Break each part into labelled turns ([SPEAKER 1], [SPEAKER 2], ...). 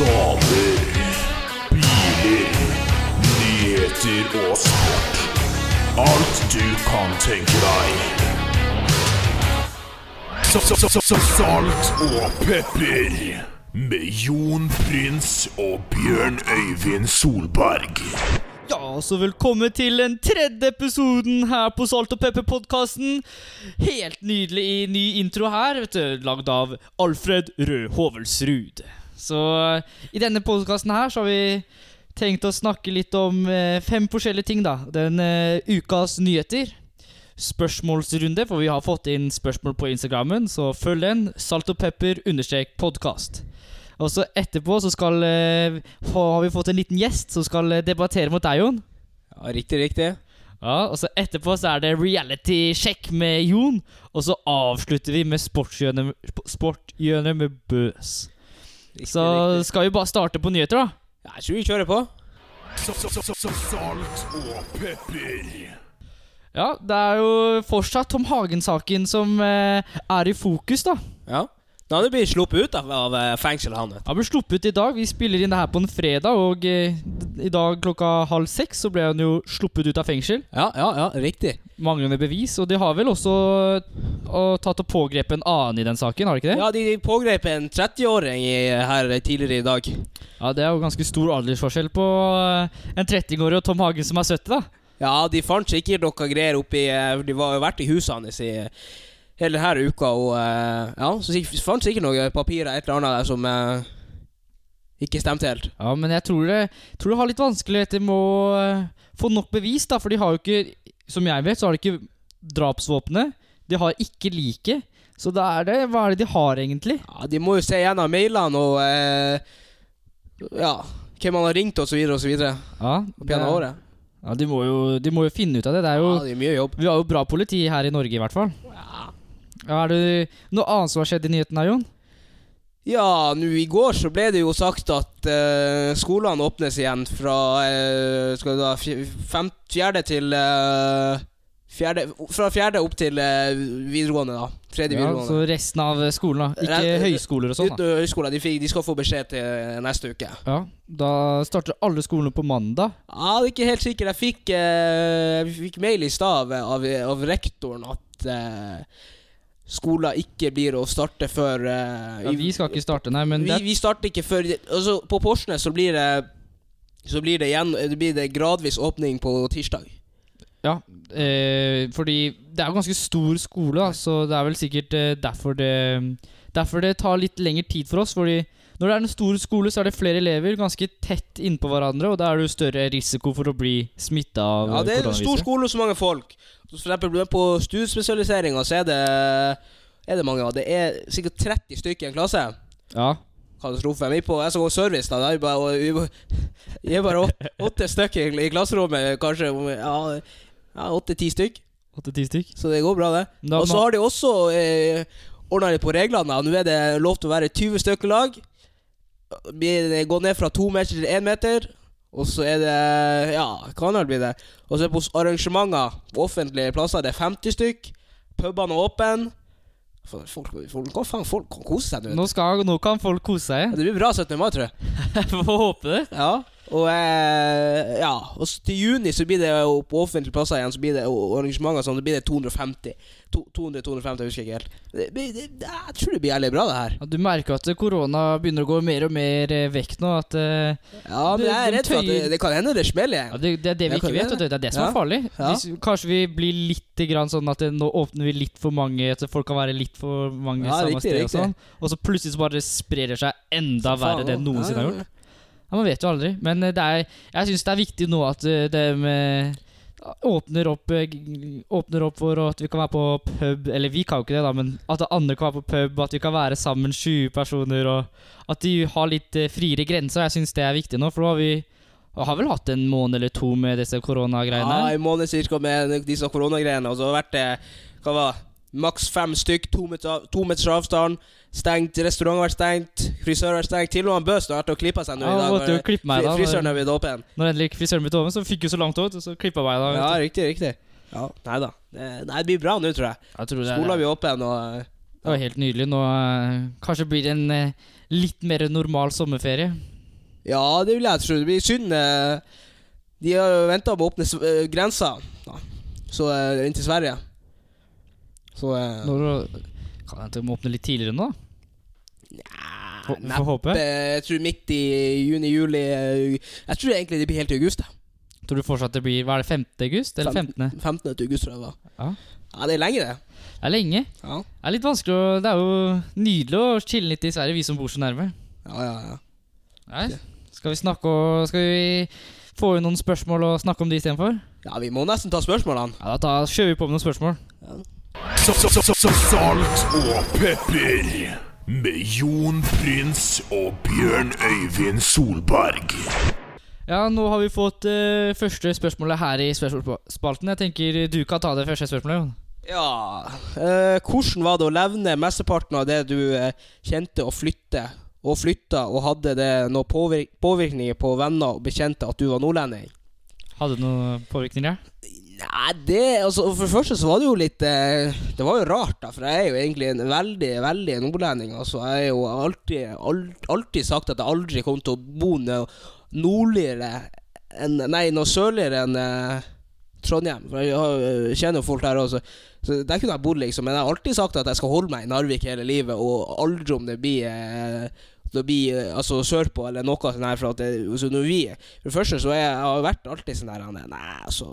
[SPEAKER 1] Damer, biler, nyheter og sport. Alt du kan tenke deg. Salt og pepper med Jon Prins og Bjørn Øyvind Solberg.
[SPEAKER 2] Ja, så velkommen til den tredje episoden her på Salt og Pepper-podkasten. Helt nydelig i ny intro her, vet du, lagd av Alfred Rød Hovelsrud. Så eh, i denne podkasten her så har vi tenkt å snakke litt om eh, fem forskjellige ting, da. Den eh, ukas nyheter. Spørsmålsrunde, for vi har fått inn spørsmål på Instagrammen, så følg den. Salt og pepper understrek podkast. Og så etterpå så skal eh, har vi fått en liten gjest som skal debattere mot deg, Jon.
[SPEAKER 3] Ja, riktig, riktig.
[SPEAKER 2] Ja, og så etterpå så er det reality-sjekk med Jon. Og så avslutter vi med sportshjørnet med Bøs.
[SPEAKER 3] Riktig
[SPEAKER 2] Så
[SPEAKER 3] riktig.
[SPEAKER 2] skal vi bare starte på nyheter, da.
[SPEAKER 3] Ja, jeg tror vi kjører på.
[SPEAKER 1] Så, så, så, så, Salt og pepper.
[SPEAKER 2] Ja, det er jo fortsatt Tom Hagen-saken som eh, er i fokus, da.
[SPEAKER 3] Ja. Nå hadde blitt sluppet ut av, av fengselet. han.
[SPEAKER 2] Han ble sluppet ut i dag. Vi spiller inn det her på en fredag, og eh, i dag klokka halv seks så ble han jo sluppet ut av fengsel.
[SPEAKER 3] Ja, ja, ja, riktig.
[SPEAKER 2] Manglende bevis. Og de har vel også og tatt og pågrepet en annen i den saken, har de ikke det?
[SPEAKER 3] Ja, de pågrep en 30-åring her tidligere i dag.
[SPEAKER 2] Ja, Det er jo ganske stor aldersforskjell på eh, en 30-åring og Tom Hagen som er 70, da.
[SPEAKER 3] Ja, de fant sikkert noe greier oppi eh, De var jo vært i huset hans i hele denne uka, og eh, Ja, så de fant sikkert noe papirer, et eller annet der som eh, ikke stemte helt.
[SPEAKER 2] Ja, Men jeg tror det, tror det har litt vanskeligheter med å eh, få nok bevis, da. For de har jo ikke, som jeg vet, så har de ikke drapsvåpenet. De har ikke like. Så da er det Hva er det de har, egentlig?
[SPEAKER 3] Ja, De må jo se gjennom mailene og eh, Ja, hvem han har ringt, og så videre, og så videre.
[SPEAKER 2] Ja,
[SPEAKER 3] Opp gjennom året.
[SPEAKER 2] ja de, må jo, de må jo finne ut av det. Det er jo
[SPEAKER 3] Ja, det er mye jobb.
[SPEAKER 2] Vi har jo bra politi her i Norge, i hvert fall. Ja, er det noe annet som har skjedd i nyhetene, Jon?
[SPEAKER 3] Ja, nå i går så ble det jo sagt at uh, skolene åpnes igjen fra uh, Skal da fem, Fjerde til uh, Fjerde Fra fjerde opp til uh, videregående, da. Tredje
[SPEAKER 2] Ja, så resten av skolen, da. Ikke
[SPEAKER 3] Re-
[SPEAKER 2] høyskoler og sånn.
[SPEAKER 3] Uten høyskoler. De, de skal få beskjed til neste uke.
[SPEAKER 2] Ja, Da starter alle skolene på mandag.
[SPEAKER 3] Ja, det er ikke helt sikkert. Jeg fikk, eh, fikk mail i stad av, av, av rektoren at skoler ikke blir å starte før uh,
[SPEAKER 2] Ja, vi skal ikke starte, nei, men
[SPEAKER 3] vi,
[SPEAKER 2] det,
[SPEAKER 3] vi starter ikke før altså, På Porsnes så blir det Så blir det, igjen, det blir det gradvis åpning på tirsdag.
[SPEAKER 2] ja, eh, fordi det er jo ganske stor skole, da, så det er vel sikkert eh, derfor det Derfor det tar litt lengre tid for oss. Fordi når det er en stor skole, så er det flere elever ganske tett innpå hverandre, og da er det jo større risiko for å bli smitta av
[SPEAKER 3] Ja, det er en stor skole og så mange folk. For eksempel på studiespesialiseringa så er det Er det mange. Det er sikkert 30 stykker i en klasse.
[SPEAKER 2] Ja,
[SPEAKER 3] Katastrofe. Vi på, gå service, da. Det er bare, og vi, vi er bare åtte, åtte stykker i, klasserommet. Kanskje ja, ja, åtte-ti stykk.
[SPEAKER 2] åtte-ti stykk.
[SPEAKER 3] Så det går bra, det.
[SPEAKER 2] Da
[SPEAKER 3] Og så har de også eh, ordna litt på reglene. Nå er det lov til å være 20 stykker lag. Gå ned fra to meter til én meter. Og så er det Ja, kan vel bli det? Og så er det på arrangementer, offentlige plasser, det er 50 stykk. Pubene er åpne. Folk, folk, folk, folk kan kose seg nå.
[SPEAKER 2] Skal, nå kan folk kose
[SPEAKER 3] Ja,
[SPEAKER 2] seg.
[SPEAKER 3] Det blir bra 17. mai, tror. Jeg
[SPEAKER 2] får håpe det.
[SPEAKER 3] Ja. Og eh, ja Og til juni så blir det jo på offentlige plasser igjen Så blir det arrangementer sånn, det blir det 250. 200-250, jeg husker ikke helt. Det, det, det, jeg tror det blir jævlig bra, det her.
[SPEAKER 2] Ja, du merker at korona begynner å gå mer og mer eh, vekk nå. At uh,
[SPEAKER 3] Ja, men
[SPEAKER 2] Det-
[SPEAKER 3] jeg er redd for at det, det kan hende det smeller igjen.
[SPEAKER 2] det, det er det vi ikke vet.
[SPEAKER 3] det?
[SPEAKER 2] Det er det som er farlig. Hvis, kanskje vi blir litt grann sånn at det, nå åpner vi litt for mange At folk kan være litt for mange
[SPEAKER 3] Ja,
[SPEAKER 2] samme
[SPEAKER 3] riktig,
[SPEAKER 2] sted. Og sånn Og så plutselig så bare sprer det seg enda verre det
[SPEAKER 3] ja.
[SPEAKER 2] noensinne har gjort. Ja, Man vet jo aldri. Men eh, er, jeg syns det er viktig nå at eh, det med Åpner opp, eh, åpner opp for at vi kan være på pub Eller vi kan jo ikke det, da, men at andre kan være på pub, at vi kan være sammen 20 personer, og at de har litt friere grenser. Jeg syns det er viktig nå, for nå har vi har vel hatt en måned eller to med disse koronagreiene.
[SPEAKER 3] Ja, en måned cirka med disse koronagreiene. Og så har det vært det Hva var det? Maks fem stykk, to meter, to meters avstand. Stengt, restaurant har vært stengt, frisør har vært stengt. Til og med Bøs vært og klippa seg nå
[SPEAKER 2] Ja,
[SPEAKER 3] i dag.
[SPEAKER 2] måtte jo klippe meg da,
[SPEAKER 3] Frisøren er blitt åpen.
[SPEAKER 2] Når endelig frisøren ble åpen, så fikk hun så langt og så klippa meg da.
[SPEAKER 3] Ja, riktig, riktig. Ja, Nei da. Det, nei, det blir bra nå, tror jeg.
[SPEAKER 2] Jeg tror
[SPEAKER 3] Skolen blir åpen, og
[SPEAKER 2] Det var helt nydelig. Nå eh, kanskje blir det en eh, litt mer normal sommerferie.
[SPEAKER 3] Ja, det vil jeg tro. Det blir synd. eh, De har venta med å åpne grensa. Så inn til Sverige. Så eh,
[SPEAKER 2] Når Kan jeg ikke åpne litt tidligere nå? Får håpe.
[SPEAKER 3] Jeg tror midt i juni-juli Jeg tror egentlig det blir helt til august. da
[SPEAKER 2] Tror du fortsatt det blir Hva er det, 5. august? Eller 15.?
[SPEAKER 3] 15. til august, tror jeg det var.
[SPEAKER 2] Ja.
[SPEAKER 3] Ja, det er lenge, det.
[SPEAKER 2] Det er lenge.
[SPEAKER 3] Ja,
[SPEAKER 2] Det er litt vanskelig å Det er jo nydelig å chille litt i Sverige, vi som bor så nærme.
[SPEAKER 3] ja, ja. ja.
[SPEAKER 2] Nei, skal vi snakke og Skal vi få inn noen spørsmål og snakke om de istedenfor?
[SPEAKER 3] ja vi må nesten ta spørsmålene.
[SPEAKER 2] Ja, da kjører vi på med noen spørsmål.
[SPEAKER 1] Så, salt og pepper med Jon Prins og Bjørn Øyvind Solberg.
[SPEAKER 2] Ja, nå har vi fått uh, første spørsmålet her i spørsmålsspalten. Jeg tenker du kan ta det første spørsmålet. Jon.
[SPEAKER 3] Ja uh, Hvordan var det å levne mesteparten av det du uh, kjente og flytte? Og flytta, og hadde det noen påvirk påvirkninger på venner og bekjente at du var nordlending?
[SPEAKER 2] Hadde det noen påvirkninger?
[SPEAKER 3] Nei, det altså, For det første så var det jo litt eh, Det var jo rart, da, for jeg er jo egentlig en veldig, veldig nordlending. Altså, jeg har jo alltid, alt, alltid sagt at jeg aldri kom til å bo nordligere enn Nei, noe sørligere enn eh, Trondheim. For jeg eh, kjenner jo folk der også. Så der kunne jeg bodd, liksom. Men jeg har alltid sagt at jeg skal holde meg i Narvik hele livet, og aldri om det blir eh, det blir altså sørpå eller noe sånt her. For at det, altså, når vi For det første så er jeg, jeg har vært alltid sånn der er, Nei, altså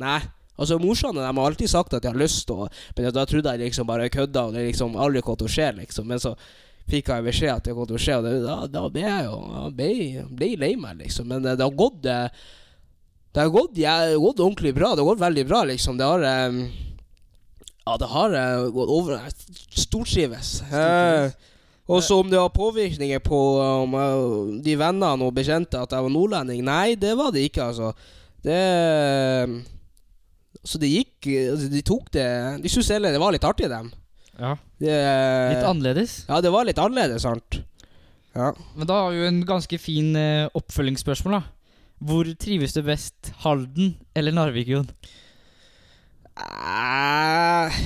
[SPEAKER 3] Nei. Altså Morsan de har alltid sagt at de har lyst å Men da trodde jeg liksom bare kødda, og det liksom aldri kom til å skje, liksom. Men så fikk jeg beskjed at det kom til å skje, og det, da, da ble jeg jo da ble, ble lei meg, liksom. Men det, det har gått det, Det har gått, ja, gått ordentlig bra. Det har gått veldig bra, liksom. Det har um, Ja, det har uh, gått over stortrives. Eh, og så om det har påvirkninger på um, eh, de vennene og bekjente at jeg var nordlending Nei, det var det ikke, altså. Det Så det gikk altså, De tok det De syntes heller det var litt artig, dem.
[SPEAKER 2] Ja.
[SPEAKER 3] Det,
[SPEAKER 2] Litt annerledes.
[SPEAKER 3] Ja, det var litt annerledes, sant. Ja.
[SPEAKER 2] Men da har vi jo en ganske fin eh, oppfølgingsspørsmål, da. Hvor trives du best? Halden eller Narvik, Jon?
[SPEAKER 3] Eh,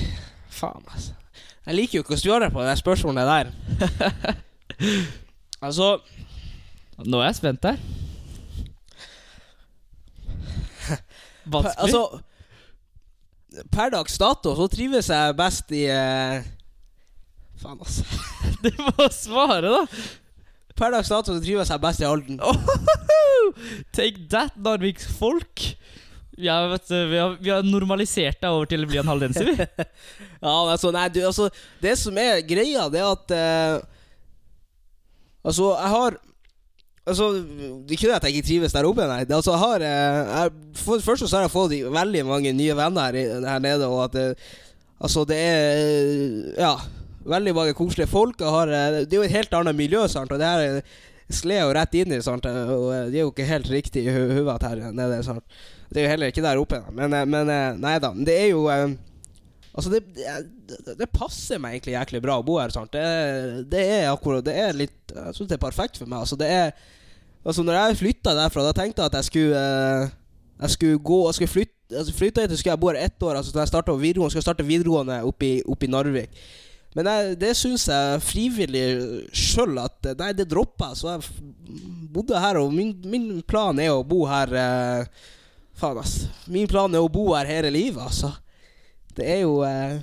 [SPEAKER 3] faen, altså. Jeg liker jo ikke å svare på det spørsmålet der. altså
[SPEAKER 2] Nå er jeg spent her. Vanskelig?
[SPEAKER 3] Altså Per dags dato så trives jeg best i eh, Faen, altså.
[SPEAKER 2] du må svare, da!
[SPEAKER 3] Per dags dato så trives jeg best i Halden.
[SPEAKER 2] Take that, Narviks folk. Ja, vet du, vi, har, vi har normalisert deg over til å bli en haldenser, vi.
[SPEAKER 3] Ja, altså, nei, du, altså Det som er greia, det er at eh, Altså, jeg har Altså, det er ikke det at jeg ikke trives der oppe, nei. Altså, jeg har eh, jeg, For først så har jeg fått veldig mange nye venner her, her nede, og at det, Altså, det er Ja. Veldig mange koselige folk. Jeg har, eh, det er jo et helt annet miljø, sant, og det her eh, skled jo rett inn i, sant, og eh, de er jo ikke helt riktig i huet her nede, sant. Det er jo heller ikke der oppe. Men, eh, men eh, nei da. Det er jo eh, Altså, det, det, det passer meg egentlig jæklig bra å bo her. Sant? Det, det er akkurat Det er litt Jeg syns det er perfekt for meg. Altså, det er Altså, når jeg flytta derfra, da tenkte jeg at jeg skulle eh, Jeg skulle gå Jeg skulle flytte altså, Flytta hit, skulle jeg bo her ett år. Altså, når jeg starta videregående, skulle jeg starte videregående oppe i, Narvik. Men jeg, det syns jeg frivillig sjøl at Nei, det droppa jeg. Så jeg bodde her, og min, min plan er å bo her eh, Faen, ass. Min plan er å bo her hele livet, altså. Det er jo eh,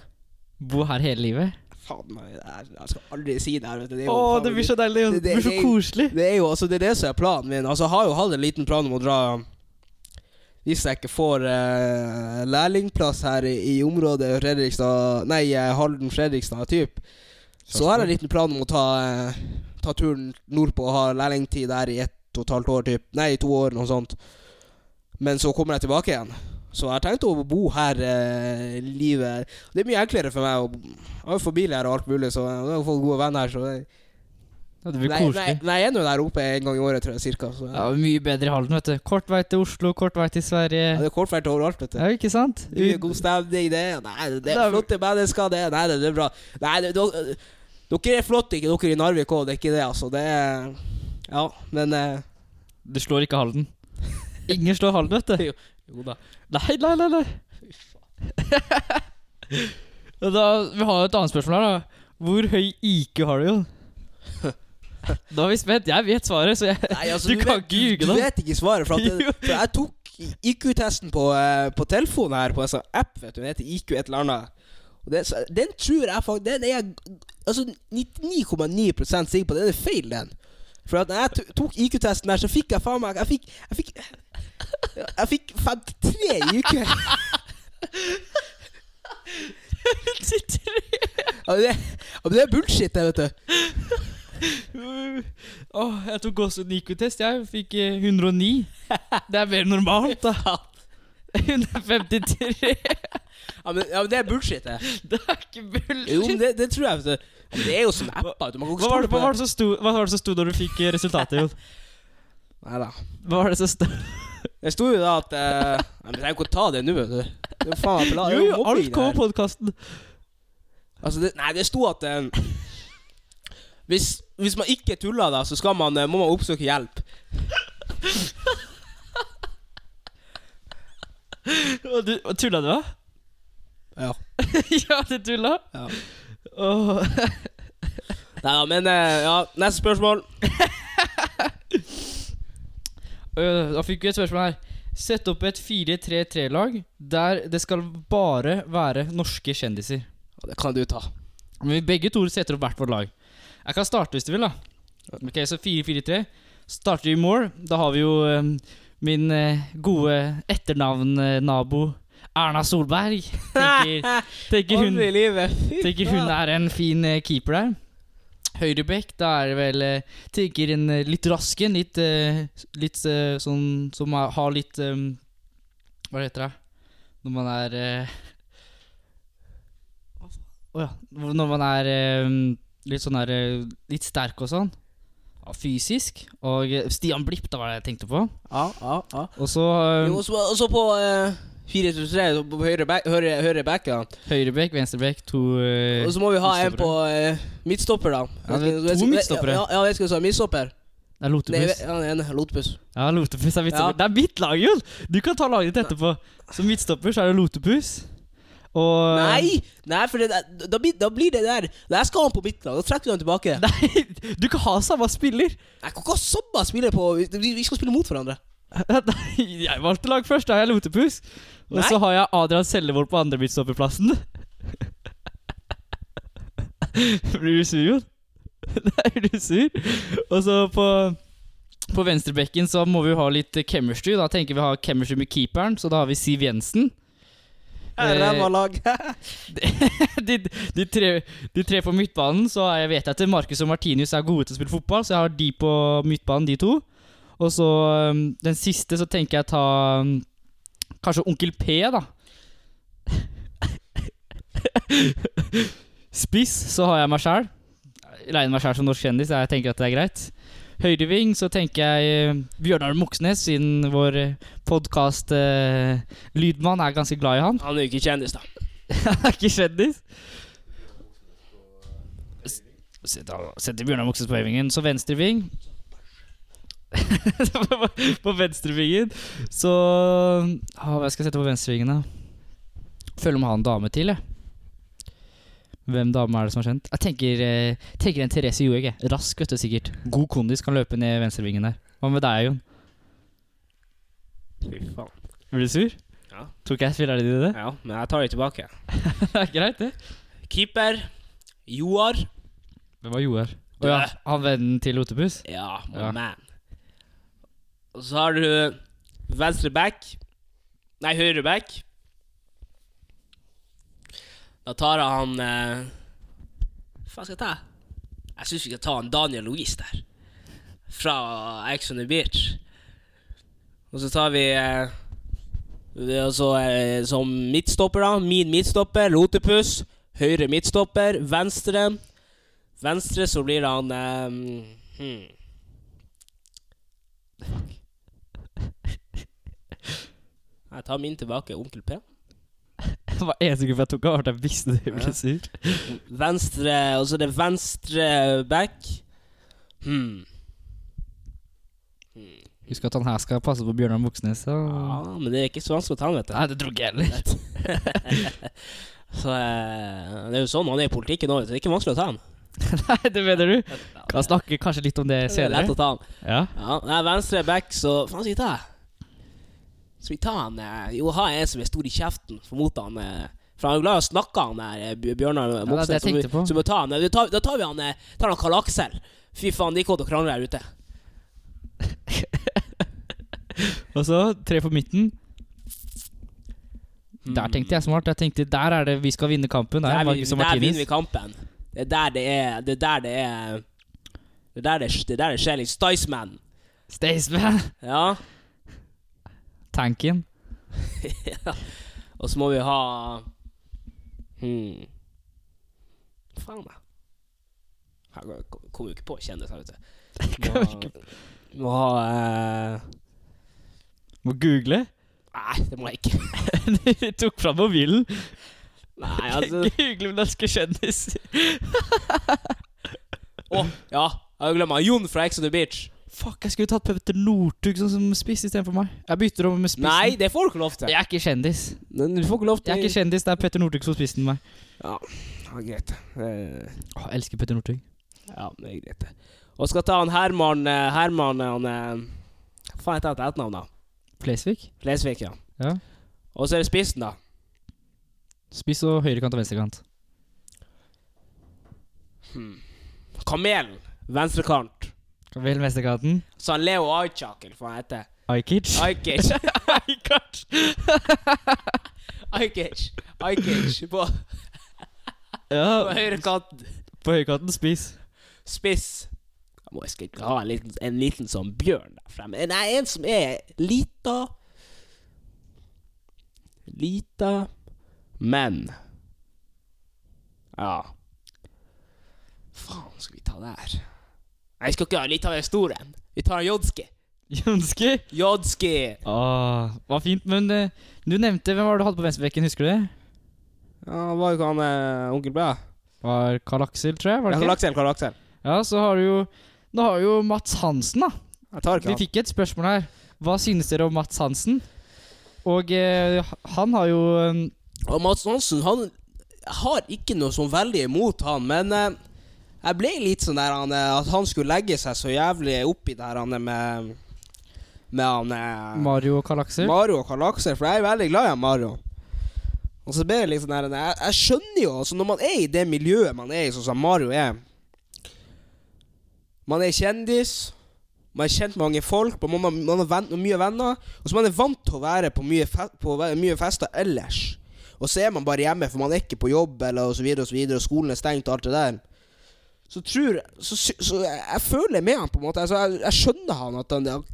[SPEAKER 2] Bo her hele livet.
[SPEAKER 3] Faen jeg, skal aldri si det her. vet du. Det er jo faen
[SPEAKER 2] det blir så deilig.
[SPEAKER 3] Det-
[SPEAKER 2] Det blir så koselig.
[SPEAKER 3] Det er jo altså, det er det som er planen min. Altså, jeg har jo hatt en liten plan om å dra Hvis jeg ikke får uh, lærlingplass her i, i området Fredrikstad Nei, eh, Halden-Fredrikstad, typ. Så har jeg en liten plan om å ta, eh, ta turen nordpå og ha lærlingtid der i ett og et halvt år, typ. Nei, to år, noe sånt. Men så kommer jeg tilbake igjen. Så jeg har tenkt å bo her eh, livet Det er mye enklere for meg. Og, Jeg har jo familie her og alt mulig, så jeg har fått gode venner. Så det,
[SPEAKER 2] Ja, det blir
[SPEAKER 3] nei, nei,
[SPEAKER 2] koselig.
[SPEAKER 3] nei, jeg er nå der oppe en gang i året, tror jeg, cirka. Så,
[SPEAKER 2] Ja, mye bedre i Halden, vet du. Kort vei til Oslo, kort vei til Sverige.
[SPEAKER 3] Ja, det er kort vei til overalt, vet du.
[SPEAKER 2] Ja, ikke sant?
[SPEAKER 3] Mye god stemning, det. Nei, det
[SPEAKER 2] Det
[SPEAKER 3] er flotte mennesker, det. Nei, det, det er bra. Nei, det, dere, dere er flotte, ikke dere i Narvik òg. Det er ikke det, altså. Det er Ja, men eh,
[SPEAKER 2] Du slår ikke Halden. Ingen slår Halden, vet du.
[SPEAKER 3] Jo da.
[SPEAKER 2] Nei, nei, nei. nei. Da, vi har et annet spørsmål her. da Hvor høy IQ har du, Jon? Da er vi spent. Jeg vet svaret, så jeg
[SPEAKER 3] Nei, altså,
[SPEAKER 2] Du kan
[SPEAKER 3] vet,
[SPEAKER 2] ikke ljuge
[SPEAKER 3] du,
[SPEAKER 2] nå.
[SPEAKER 3] du vet ikke svaret. For, det, for jeg tok IQ-testen på, eh, på telefonen her, på en sånn app. vet du Den heter IQ et eller annet. Og det, så, den tror jeg faktisk Den er jeg altså 99,9% sikker på. Den er feil, den. For at når jeg tok IQ-testen der, så fikk jeg faen meg Jeg fikk Jeg fikk, jeg fikk 53 i IQ. Ja, det, ja, men det er bullshit, det, vet du.
[SPEAKER 2] Åh, jeg tok også en IQ-test. Jeg fikk eh, 109. Det er mer normalt, da. 153.
[SPEAKER 3] Ja, men, ja, men det er bullshit, det.
[SPEAKER 2] Det er ikke bullshit.
[SPEAKER 3] Jo, men det, det tror jeg. Vet du. Ja, men det er jo som apper. vet du. Man kan ikke
[SPEAKER 2] Hva var,
[SPEAKER 3] stole
[SPEAKER 2] det,
[SPEAKER 3] på
[SPEAKER 2] hva, var det som sto, hva var det som sto da du fikk eh, resultatet, Jon?
[SPEAKER 3] Nei da.
[SPEAKER 2] Hva var det som sto?
[SPEAKER 3] Det sto jo da at uh, Jeg trenger ikke å ta det nå, vet du. Det er faen meg pla-
[SPEAKER 2] Jo,
[SPEAKER 3] det er
[SPEAKER 2] jo,
[SPEAKER 3] mobbing,
[SPEAKER 2] alt
[SPEAKER 3] det
[SPEAKER 2] kom
[SPEAKER 3] her.
[SPEAKER 2] på podkasten.
[SPEAKER 3] Altså, det, nei, det sto at eh, hvis, hvis man ikke tuller, da, så skal man, eh, må man oppsøke hjelp.
[SPEAKER 2] Tulla du, da?
[SPEAKER 3] Ja.
[SPEAKER 2] ja, du tulla?
[SPEAKER 3] Ja.
[SPEAKER 2] Åh.
[SPEAKER 3] Nei da, men eh, ja, neste spørsmål.
[SPEAKER 2] Øh, Da fikk vi et spørsmål her. Sett opp et 4-3-3-lag der det skal bare være norske kjendiser.
[SPEAKER 3] Det kan du ta.
[SPEAKER 2] Men vi begge to setter opp hvert vårt lag. Jeg kan starte hvis du vil, da. Ok, Så 4-4-3. Starter i mål. Da har vi jo um, min uh, gode etternavn-nabo Erna Solberg. Tenker, tenker, hun, tenker hun er en fin uh, keeper der. Høyrebekk, da er det vel eh, Tenker en eh, litt rask en. Litt, eh, litt sånn som har, litt um, Hva heter det? Når man er Å Å ja. Når man er um, litt sånn eh, Litt sterk og sånn. Ja, fysisk. Og Stian Blipp, da var det jeg tenkte på.
[SPEAKER 3] Ja, ja, ja.
[SPEAKER 2] Og så um,
[SPEAKER 3] Jo, Og og så på uh, 4-3 på høyre back, høyre, høyre back ja.
[SPEAKER 2] høyrebekk, venstrebekk, to uh,
[SPEAKER 3] Og så må vi ha en på uh, midtstopper, da.
[SPEAKER 2] Ja, det er to midtstoppere.
[SPEAKER 3] Ja, ja, jeg skal si midtstopper.
[SPEAKER 2] Det er Lotepus.
[SPEAKER 3] ja, den ene. Lotepus.
[SPEAKER 2] Ja, Lotepus er midtstopper.
[SPEAKER 3] Ja.
[SPEAKER 2] Det er mitt lag, Jon! Du kan ta laget ditt etterpå. Som midtstopper så er det Lotepus. Og
[SPEAKER 3] Nei! Nei, for det, da, da blir det der Der skal han på midtlag. Da trekker du han tilbake.
[SPEAKER 2] Nei, du kan ha samme spiller!
[SPEAKER 3] Jeg kan ikke ha samme spiller på Vi, vi skal spille mot hverandre.
[SPEAKER 2] Jeg valgte lag først. Da har jeg Lotepus. Og
[SPEAKER 3] Nei.
[SPEAKER 2] så har jeg Adrian Sellevold på andre midtstopperplassen. Blir du sur, Jon? Nei, blir du sur? Og så på på venstrebekken så må vi ha litt chemistry. Da tenker vi å ha chemistry med keeperen, så da har vi Siv Jensen. Eh,
[SPEAKER 3] Ræva lag.
[SPEAKER 2] de, de, tre, de tre på midtbanen, så jeg vet jeg at Marcus og Martinius er gode til å spille fotball, så jeg har de på midtbanen, de to. Og så um, den siste, så tenker jeg ta um, kanskje Onkel P, da. Spiss, så har jeg meg sjæl. Regner meg sjæl som norsk kjendis, jeg tenker at det er greit. Høyreving, så tenker jeg eh, Bjørnar Moxnes, siden vår podkast-lydmann er ganske glad i han.
[SPEAKER 3] Han er jo ikke kjendis, da.
[SPEAKER 2] Han er ikke kjendis. Setter Bjørnar Moxnes på høyvingen. Så venstreving På- venstrevingen så ah, Hva skal jeg sette på venstrevingen, da? Føler om å ha en dame til, jeg. Hvem dame er det som har kjent? Jeg tenker, eh, tenker en Therese Johaug. Rask, vet du, sikkert. God kondis, kan løpe ned venstrevingen der. Hva med deg, Jon?
[SPEAKER 3] Fy faen.
[SPEAKER 2] Blir du sur?
[SPEAKER 3] Ja.
[SPEAKER 2] Tok jeg spiller deg i det?
[SPEAKER 3] Ja, men jeg tar det tilbake.
[SPEAKER 2] det er greit, det.
[SPEAKER 3] Keeper Joar.
[SPEAKER 2] Hvem var Joar? Å ja, han vennen til Otepus?
[SPEAKER 3] Ja, my
[SPEAKER 2] Ja.
[SPEAKER 3] man. Og så har du venstre back. Nei, høyre back. Da tar jeg han eh, Hva skal jeg ta? Jeg syns vi skal ta han Daniel Louise der. Fra Ex on the Beach. Og så tar vi eh, altså, eh, Som midtstopper, da. Min midtstopper, Lotepus. Høyre midtstopper. Venstre. Venstre så blir han eh, hmm. Jeg tar min tilbake. Onkel P.
[SPEAKER 2] Det var på at jeg tok av, jeg visste du ble sur.
[SPEAKER 3] Venstre Og så er det venstre back. Hmm. Hmm.
[SPEAKER 2] Husk at han her skal passe på Bjørnar Moxnes.
[SPEAKER 3] Ja, men det er ikke så vanskelig å ta han, vet du.
[SPEAKER 2] Nei, det tror ikke jeg heller.
[SPEAKER 3] Så eh, det er jo sånn han er i politikken nå, så det er ikke vanskelig å ta han.
[SPEAKER 2] Nei, det mener du? Kan snakke kanskje litt om det
[SPEAKER 3] Det er lett
[SPEAKER 2] senere.
[SPEAKER 3] å ta han.
[SPEAKER 2] Ja.
[SPEAKER 3] Ja, nei, venstre back, så Faen, skal jeg ta? Skal vi tar han Jo, Jo, ha en som er stor i kjeften, for mot han eh, For han er glad i å snakke, han der eh, Bjørnar
[SPEAKER 2] det det
[SPEAKER 3] Moxnes.
[SPEAKER 2] jeg tenkte på.
[SPEAKER 3] Så vi må ta han. Da tar, tar vi han eh, tar han Karl Aksel. Fy faen, de kommer til å krangle her ute.
[SPEAKER 2] Og så tre på midten. Der tenkte jeg smart. Jeg tenkte Der er det vi skal vinne kampen. Der,
[SPEAKER 3] Der,
[SPEAKER 2] er
[SPEAKER 3] vi, der vinner vi kampen. Det er der det er Det er der det er Det er der det, det, er der det skjer litt. Staysman.
[SPEAKER 2] Staysman.
[SPEAKER 3] Ja.
[SPEAKER 2] Tanken. ja.
[SPEAKER 3] Og så må vi ha hmm. Faen, da. Jeg kom- kommer jo ikke på kjendiser, vet du. Må ha, må ha eh,
[SPEAKER 2] Må google.
[SPEAKER 3] Nei, det må jeg ikke.
[SPEAKER 2] Du tok fram mobilen.
[SPEAKER 3] Nei, altså
[SPEAKER 2] Google norske kjendiser.
[SPEAKER 3] Å, ja. Jeg glemt. Jon fra Ex on the Beach.
[SPEAKER 2] Fuck, jeg skulle tatt Petter Northug sånn som spiss istedenfor meg. Jeg bytter over med spissen.
[SPEAKER 3] Nei, det får du ikke lov til.
[SPEAKER 2] Jeg er ikke kjendis.
[SPEAKER 3] Men Du får ikke lov til
[SPEAKER 2] Jeg er ikke kjendis, det er Petter Northug som spissen meg.
[SPEAKER 3] Ja, ja greit. Eh,
[SPEAKER 2] Åh, jeg elsker Petter Northug.
[SPEAKER 3] Ja, det er greit. det. Og skal ta han Herman eh, Herman han eh, Hva faen heter han til etternavn, da?
[SPEAKER 2] Flesvig.
[SPEAKER 3] Flesvig, ja.
[SPEAKER 2] Ja.
[SPEAKER 3] Og så er det spissen, da.
[SPEAKER 2] Spiss og høyrekant og venstrekant.
[SPEAKER 3] Hmm. Kamelen. Venstrekant.
[SPEAKER 2] Vel venstrekanten.
[SPEAKER 3] Så han Leo Ajkakel får han hete.
[SPEAKER 2] Ajkic.
[SPEAKER 3] Ajkic.
[SPEAKER 2] Ajkic.
[SPEAKER 3] Ajkic. Ajkic på, på
[SPEAKER 2] Ja,
[SPEAKER 3] høyre høyrekanten.
[SPEAKER 2] på høyrekanten spiss.
[SPEAKER 3] Spiss. Jeg må jeg ha en liten, en liten sånn bjørn der fremme. Nei, en som er lita Lita, men Ja. Faen, skal vi ta der? Nei, vi skal ikke ha litt av den store. Vi tar Jodski.
[SPEAKER 2] Jonski.
[SPEAKER 3] Jodski.
[SPEAKER 2] Åh, var fint, men uh, du nevnte Hvem var det du hadde på venstrebekken, husker du det?
[SPEAKER 3] Ja, var jo ikke han uh, onkel Blæ?
[SPEAKER 2] Var Karl Aksel, tror jeg? var
[SPEAKER 3] Ja,
[SPEAKER 2] det
[SPEAKER 3] Karl Aksel, Karl Aksel.
[SPEAKER 2] Ja, så har du jo Nå har jo Mats Hansen, da.
[SPEAKER 3] Jeg tar ikke
[SPEAKER 2] Vi
[SPEAKER 3] han.
[SPEAKER 2] fikk et spørsmål her. Hva synes dere om Mats Hansen? Og uh, han har jo eh,
[SPEAKER 3] Og Mats Hansen, han har ikke noe sånn veldig imot han, men jeg ble litt sånn der han, eh, at han skulle legge seg så jævlig oppi her han er med Med han eh,
[SPEAKER 2] Mario og Karl Aksel.
[SPEAKER 3] Mario og Karl Aksel, for jeg er veldig glad i Mario. Og så ble det litt sånn der jeg, jeg skjønner jo, altså når man er i det miljøet man er i, sånn som Mario er Man er kjendis. Man har kjent mange folk, man, man, man har venn, mye venner. Og så man er vant til å være på mye, fe, på mye fester ellers. Og så er man bare hjemme, for man er ikke på jobb, eller og så videre og så videre, og skolen er stengt og alt det der. Så tror Så, så jeg, føler med han, på en måte. Altså, jeg, jeg skjønner han at han,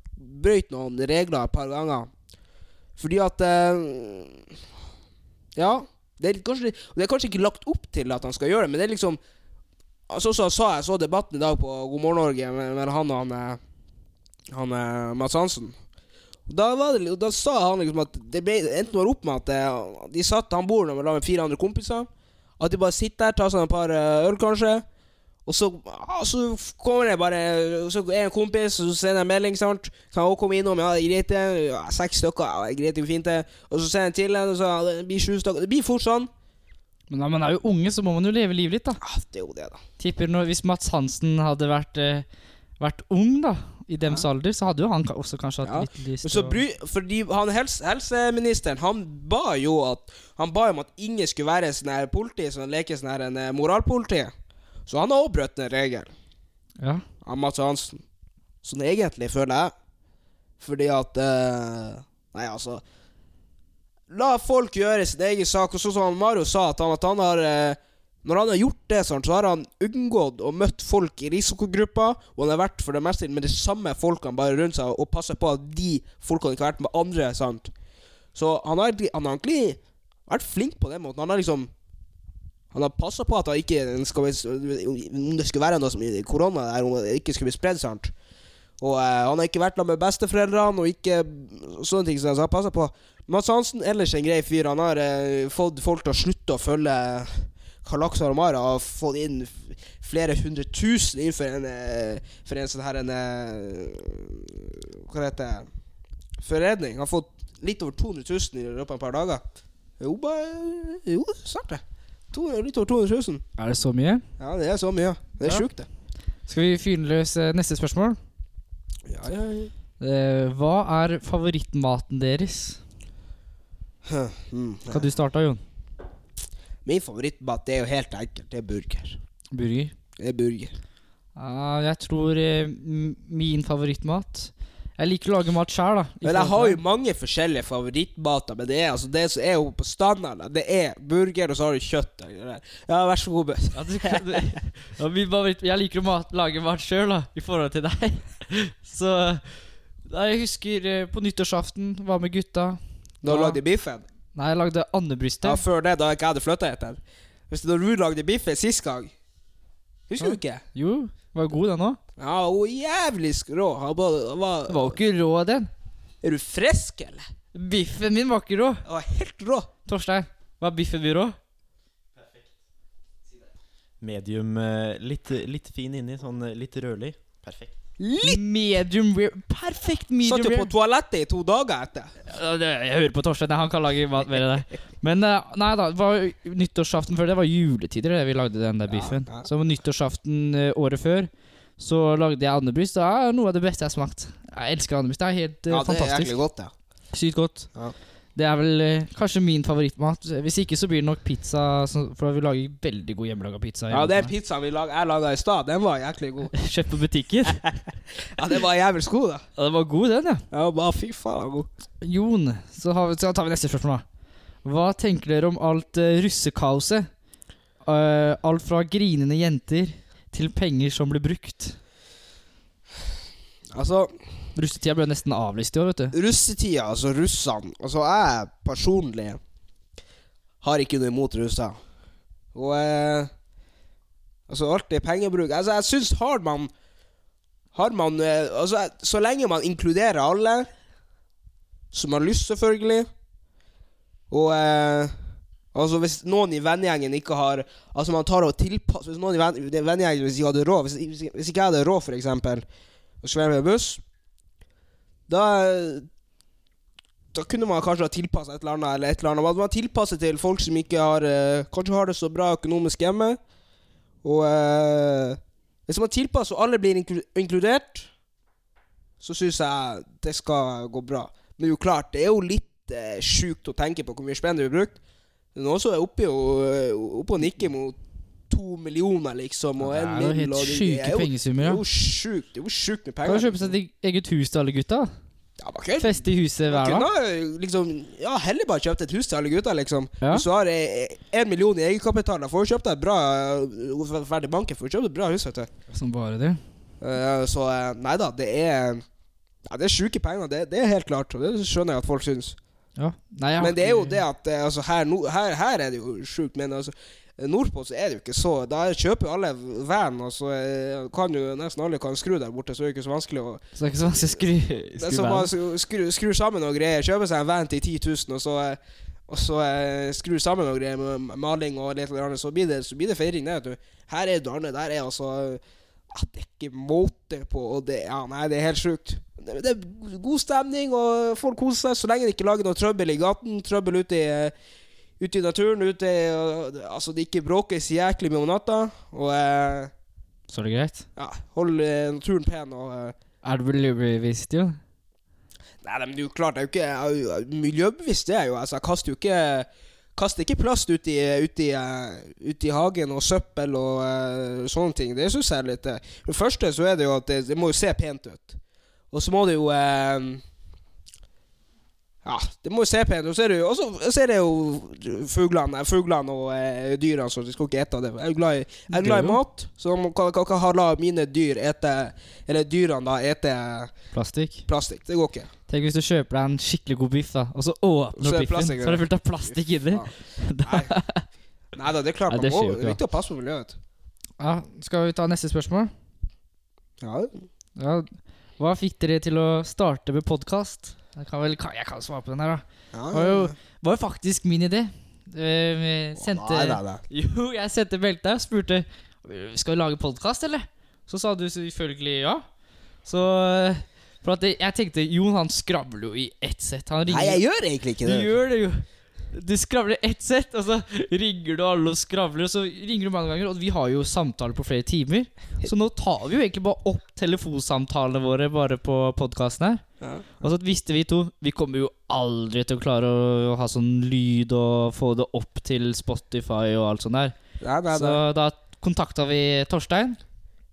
[SPEAKER 3] brøyt noen regler et par ganger. Fordi at eh, Ja. Det er, kanskje, det er kanskje ikke lagt opp til at han skal gjøre det, men det er liksom Altså, så sa jeg så debatten i dag på God morgen Norge med, med han og han, eh, han eh, Mads Hansen. Da, det, da sa han liksom at det ble, enten var opp med at eh, de satt Han bor sammen med fire andre kompiser. At de bare sitter der, tar seg et par øl, kanskje. Og så, ah, så kommer det bare Så er en kompis, og så sender jeg en melding. sant Kan også komme innom. Ja, greit, det. Ja, seks stykker. Ja, er greit, det fint, det. Og så sender jeg til en, og så ja, det blir sju stykker. Det blir fort sånn.
[SPEAKER 2] Men når man er jo unge, så må man jo leve livet litt, da.
[SPEAKER 3] Ja, det er jo det, da.
[SPEAKER 2] Tipper når, Hvis Mats Hansen hadde vært, eh, vært ung, da, i dems alder, så hadde jo han også kanskje hatt
[SPEAKER 3] Ja.
[SPEAKER 2] litt lyst til
[SPEAKER 3] bry, fordi han helse, helseministeren Han ba jo at Han ba om at ingen skulle være sånn her politi som leker sånn her en eh, moralpoliti. Så han har også brutt en regel,
[SPEAKER 2] Ja.
[SPEAKER 3] han Mats Hansen. Sånn egentlig, føler jeg. Fordi at eh, Nei, altså La folk gjøre sin egen sak. Og sånn som Mario sa, at han, at han har eh, Når han har gjort det, sånn, så har han unngått å møtt folk i risikogrupper. Og han har vært for det meste med de samme folkene bare rundt seg og passet på at de folkene ikke har vært med andre. sant Så han har, egentlig- han har egentlig vært flink på den måten. Han har liksom Han har passa på at det ikke skal, om det skulle være noe som korona der, om det ikke skulle bli spredd. sant Og eh, han har ikke vært med besteforeldrene og ikke sånne ting. Så han har passa på. Mads Hansen ellers en grei fyr. Han har eh, fått folk til å slutte å følge Karl Aksel og Mara. Har fått inn flere hundre tusen innenfor en, eh, for en sånn her en eh, Hva heter det? Forredning. Han har fått litt over 200 000 i løpet av et par dager. Jo, bare Jo, snart det. To, litt over 200 000.
[SPEAKER 2] Er det så mye?
[SPEAKER 3] Ja, det er så mye. Det er
[SPEAKER 2] Ja.
[SPEAKER 3] sjukt, det.
[SPEAKER 2] Skal vi fyre løs eh, neste spørsmål?
[SPEAKER 3] Ja, ja, ja.
[SPEAKER 2] Uh, hva er favorittmaten deres?
[SPEAKER 3] Mm.
[SPEAKER 2] Kan du starte, Jon?
[SPEAKER 3] Min favorittmat er jo helt enkelt. Det er burger.
[SPEAKER 2] Burger.
[SPEAKER 3] Det er burger.
[SPEAKER 2] Uh, jeg tror uh, min favorittmat Jeg liker å lage mat sjøl, da.
[SPEAKER 3] Men jeg har jo mange forskjellige favorittmater, men det er altså det som er jo på standarden. Det er burger, og så har du kjøtt. eller. Ja, vær så god, Bøs.
[SPEAKER 2] Ja, du, du, jeg liker å mat, lage mat sjøl, da, i forhold til deg. Så Jeg husker eh, på nyttårsaften, var med gutta.
[SPEAKER 3] Da
[SPEAKER 2] Ja.
[SPEAKER 3] lagde biffen.
[SPEAKER 2] Nei, jeg lagde
[SPEAKER 3] Ja, før det, da jeg ikke hadde flytta etter. Hvis du lagde biffen sist gang Husker du ikke?
[SPEAKER 2] Jo, var god den òg.
[SPEAKER 3] Ja, hun er jævlig rå. Han bare, han var,
[SPEAKER 2] Den var jo ikke rå, den.
[SPEAKER 3] Er du frisk, eller?
[SPEAKER 2] Biffen min var ikke rå.
[SPEAKER 3] Han var helt rå.
[SPEAKER 2] Torstein, var biffen min rå?
[SPEAKER 4] Medium eh, litt, litt fin inni, sånn eh, litt rødlig. Perfekt. Litt!
[SPEAKER 2] Medium rare. Perfekt medium
[SPEAKER 3] Satt jo på toalettet i to dager etter.
[SPEAKER 2] Ja, det, jeg hører på Torstein, han kan lage mat mer enn det. Men eh, nei da, det var nyttårsaften før det var juletider det vi lagde den der biffen.
[SPEAKER 3] ja.
[SPEAKER 2] Så nyttårsaften eh, året før så lagde jeg andebryst. Det er noe av det beste jeg har smakt. Jeg elsker andebryst. Det er helt fantastisk
[SPEAKER 3] Ja, det er
[SPEAKER 2] fantastisk.
[SPEAKER 3] godt, ja.
[SPEAKER 2] Sykt godt.
[SPEAKER 3] Ja.
[SPEAKER 2] Det er vel eh, kanskje min favorittmat. Hvis ikke så blir det nok pizza, for vi lager veldig god hjemmelaga pizza.
[SPEAKER 3] Ja, den pizzaen vi lag, jeg laga i stad, den var jæklig god.
[SPEAKER 2] Kjøpt på butikken.
[SPEAKER 3] Ja, den var jævlig god, da.
[SPEAKER 2] Ja, den var god, den, ja.
[SPEAKER 3] Ja, bare fy faen god.
[SPEAKER 2] Jon, så, har vi, så tar vi neste spørsmål, da. Hva tenker dere om alt uh, russekaoset? Uh, alt fra grinende jenter til penger som blir brukt.
[SPEAKER 3] Altså,
[SPEAKER 2] Russetida ble nesten avlyst i år, vet du.
[SPEAKER 3] russetida, altså russene Altså, jeg personlig har ikke noe imot russer. Og eh, Altså, alt er pengebruk Altså, jeg syns har man Har man eh, Altså, så lenge man inkluderer alle, som har lyst, selvfølgelig, og eh, Altså Hvis noen i vennegjengen ikke har Altså man tar og tilpasser Hvis noen i venn- vennegjengen Hvis ikke hadde råd Hvis, hvis, hvis ikke jeg hadde råd, for eksempel, å svømme med buss, da Da kunne man kanskje ha tilpassa et eller annet. Eller et eller annet Man tilpasser til folk som ikke har eh, Kanskje har det så bra økonomisk hjemme. Og eh, hvis man tilpasser og alle blir inkludert, så syns jeg det skal gå bra. Men jo klart, det er jo litt eh, sjukt å tenke på hvor mye spenn det blir brukt. Det så er oppe, eh, oppe og nikker mot to millioner, liksom. Og
[SPEAKER 2] Det er jo helt
[SPEAKER 3] og
[SPEAKER 2] sjuke
[SPEAKER 3] er
[SPEAKER 2] pengesummer,
[SPEAKER 3] Det er jo sjukt. Det er jo sjukt med
[SPEAKER 2] Kan
[SPEAKER 3] penger.
[SPEAKER 2] jo kjøpe seg et eget hus til alle gutta.
[SPEAKER 3] Ja, man kan-
[SPEAKER 2] Feste i huset hver dag.
[SPEAKER 3] liksom Ja, heller bare kjøpt et hus til alle gutta, liksom.
[SPEAKER 2] Ja.
[SPEAKER 3] Hvis du har én million i egenkapital, da får du kjøpt deg bra uh, Ferdig banken, får du kjøpt et bra hus, vet du.
[SPEAKER 2] Som bare det.
[SPEAKER 3] Uh, så eh, nei da, det er Ja, det er sjuke penger, det, det er helt klart. Og det skjønner jeg at folk syns.
[SPEAKER 2] Ja. Nei,
[SPEAKER 3] Men det er jo det at eh, altså, her, her, her er det jo sjukt, men altså Nordpå så er det jo ikke så Da kjøper jo alle van, og så eh, kan jo nesten alle kan skru der borte, så er det ikke så vanskelig å
[SPEAKER 2] Så det er ikke så vanskelig å skru,
[SPEAKER 3] Det er
[SPEAKER 2] skru
[SPEAKER 3] som skru, skru, sammen og greier. Kjøpe seg en van til 10 000, og så, eh, og så eh, skru sammen og greier med maling og litt eller annet, så blir det, så blir det feiring. Det. Her er det annet. Der er altså at Det er ikke måte på. Og det, ja, nei, det er helt sjukt. Det, det er god stemning, og folk koser seg så lenge de ikke lager noe trøbbel i gaten. Trøbbel ute i, eh, ute i naturen. Ute i, og, altså, det ikke bråkes jæklig mye om natta. Og eh,
[SPEAKER 2] Så er det greit.
[SPEAKER 3] ja, hold eh, naturen pen. og... Eh,
[SPEAKER 2] Er du miljøbevisst, jo?
[SPEAKER 3] Nei, men det er jo klart, det er jo ikke jeg er Miljøbevisst det er jeg jo. Altså, jeg kaster jo ikke Kaster ikke plast ut i, ut, i, eh, ut i hagen og søppel og uh, sånne ting. Det syns jeg er litt uh. For det første så er det jo at det, det må jo se pent ut. Og så må du jo eh, Ja, det må jo se pent ut. Og så er det jo, er jo fuglene, fuglene og eh, dyrene, så de skal ikke ete det. Jeg er glad i, jeg er glad i
[SPEAKER 2] Det
[SPEAKER 3] mat, så man kan ikke la mine dyr ete Eller dyrene da ete
[SPEAKER 2] Plastikk.
[SPEAKER 3] plastikk. Det går ikke.
[SPEAKER 2] Tenk hvis du kjøper deg en skikkelig god biff, da og så åpner du biffen, så er det fullt av plastikk inni.
[SPEAKER 3] Nei. Nei da, det er klart
[SPEAKER 2] Nei,
[SPEAKER 3] man må Det er viktig å passe på miljøet.
[SPEAKER 2] Ja, Skal vi ta neste spørsmål?
[SPEAKER 3] Ja,
[SPEAKER 2] Ja, Hva fikk dere til å starte med podkast? Jeg kan jeg kan svare på den her, da.
[SPEAKER 3] ja,
[SPEAKER 2] Det var jo, var jo faktisk min idé. Vi sendte
[SPEAKER 3] Nei, nei, nei.
[SPEAKER 2] Jo, jeg sendte meldte deg og spurte Skal vi lage podkast, eller? Så sa du selvfølgelig ja. Så eh, For at jeg tenkte Jon han skravler jo i ett sett. Han ringer
[SPEAKER 3] Nei, jeg gjør egentlig ikke det.
[SPEAKER 2] Du gjør det jo. Du skravler ett sett, og så ringer du alle og skravler, og så ringer du mange ganger. Og vi har jo samtaler på flere timer, så nå tar vi jo egentlig bare opp telefonsamtalene våre bare på podkasten her.
[SPEAKER 3] Ja.
[SPEAKER 2] Og så visste vi to Vi kommer jo aldri til å klare å ha sånn lyd og få det opp til Spotify og alt sånt der.
[SPEAKER 3] Ja, det
[SPEAKER 2] det.
[SPEAKER 3] Så
[SPEAKER 2] da kontakta vi Torstein.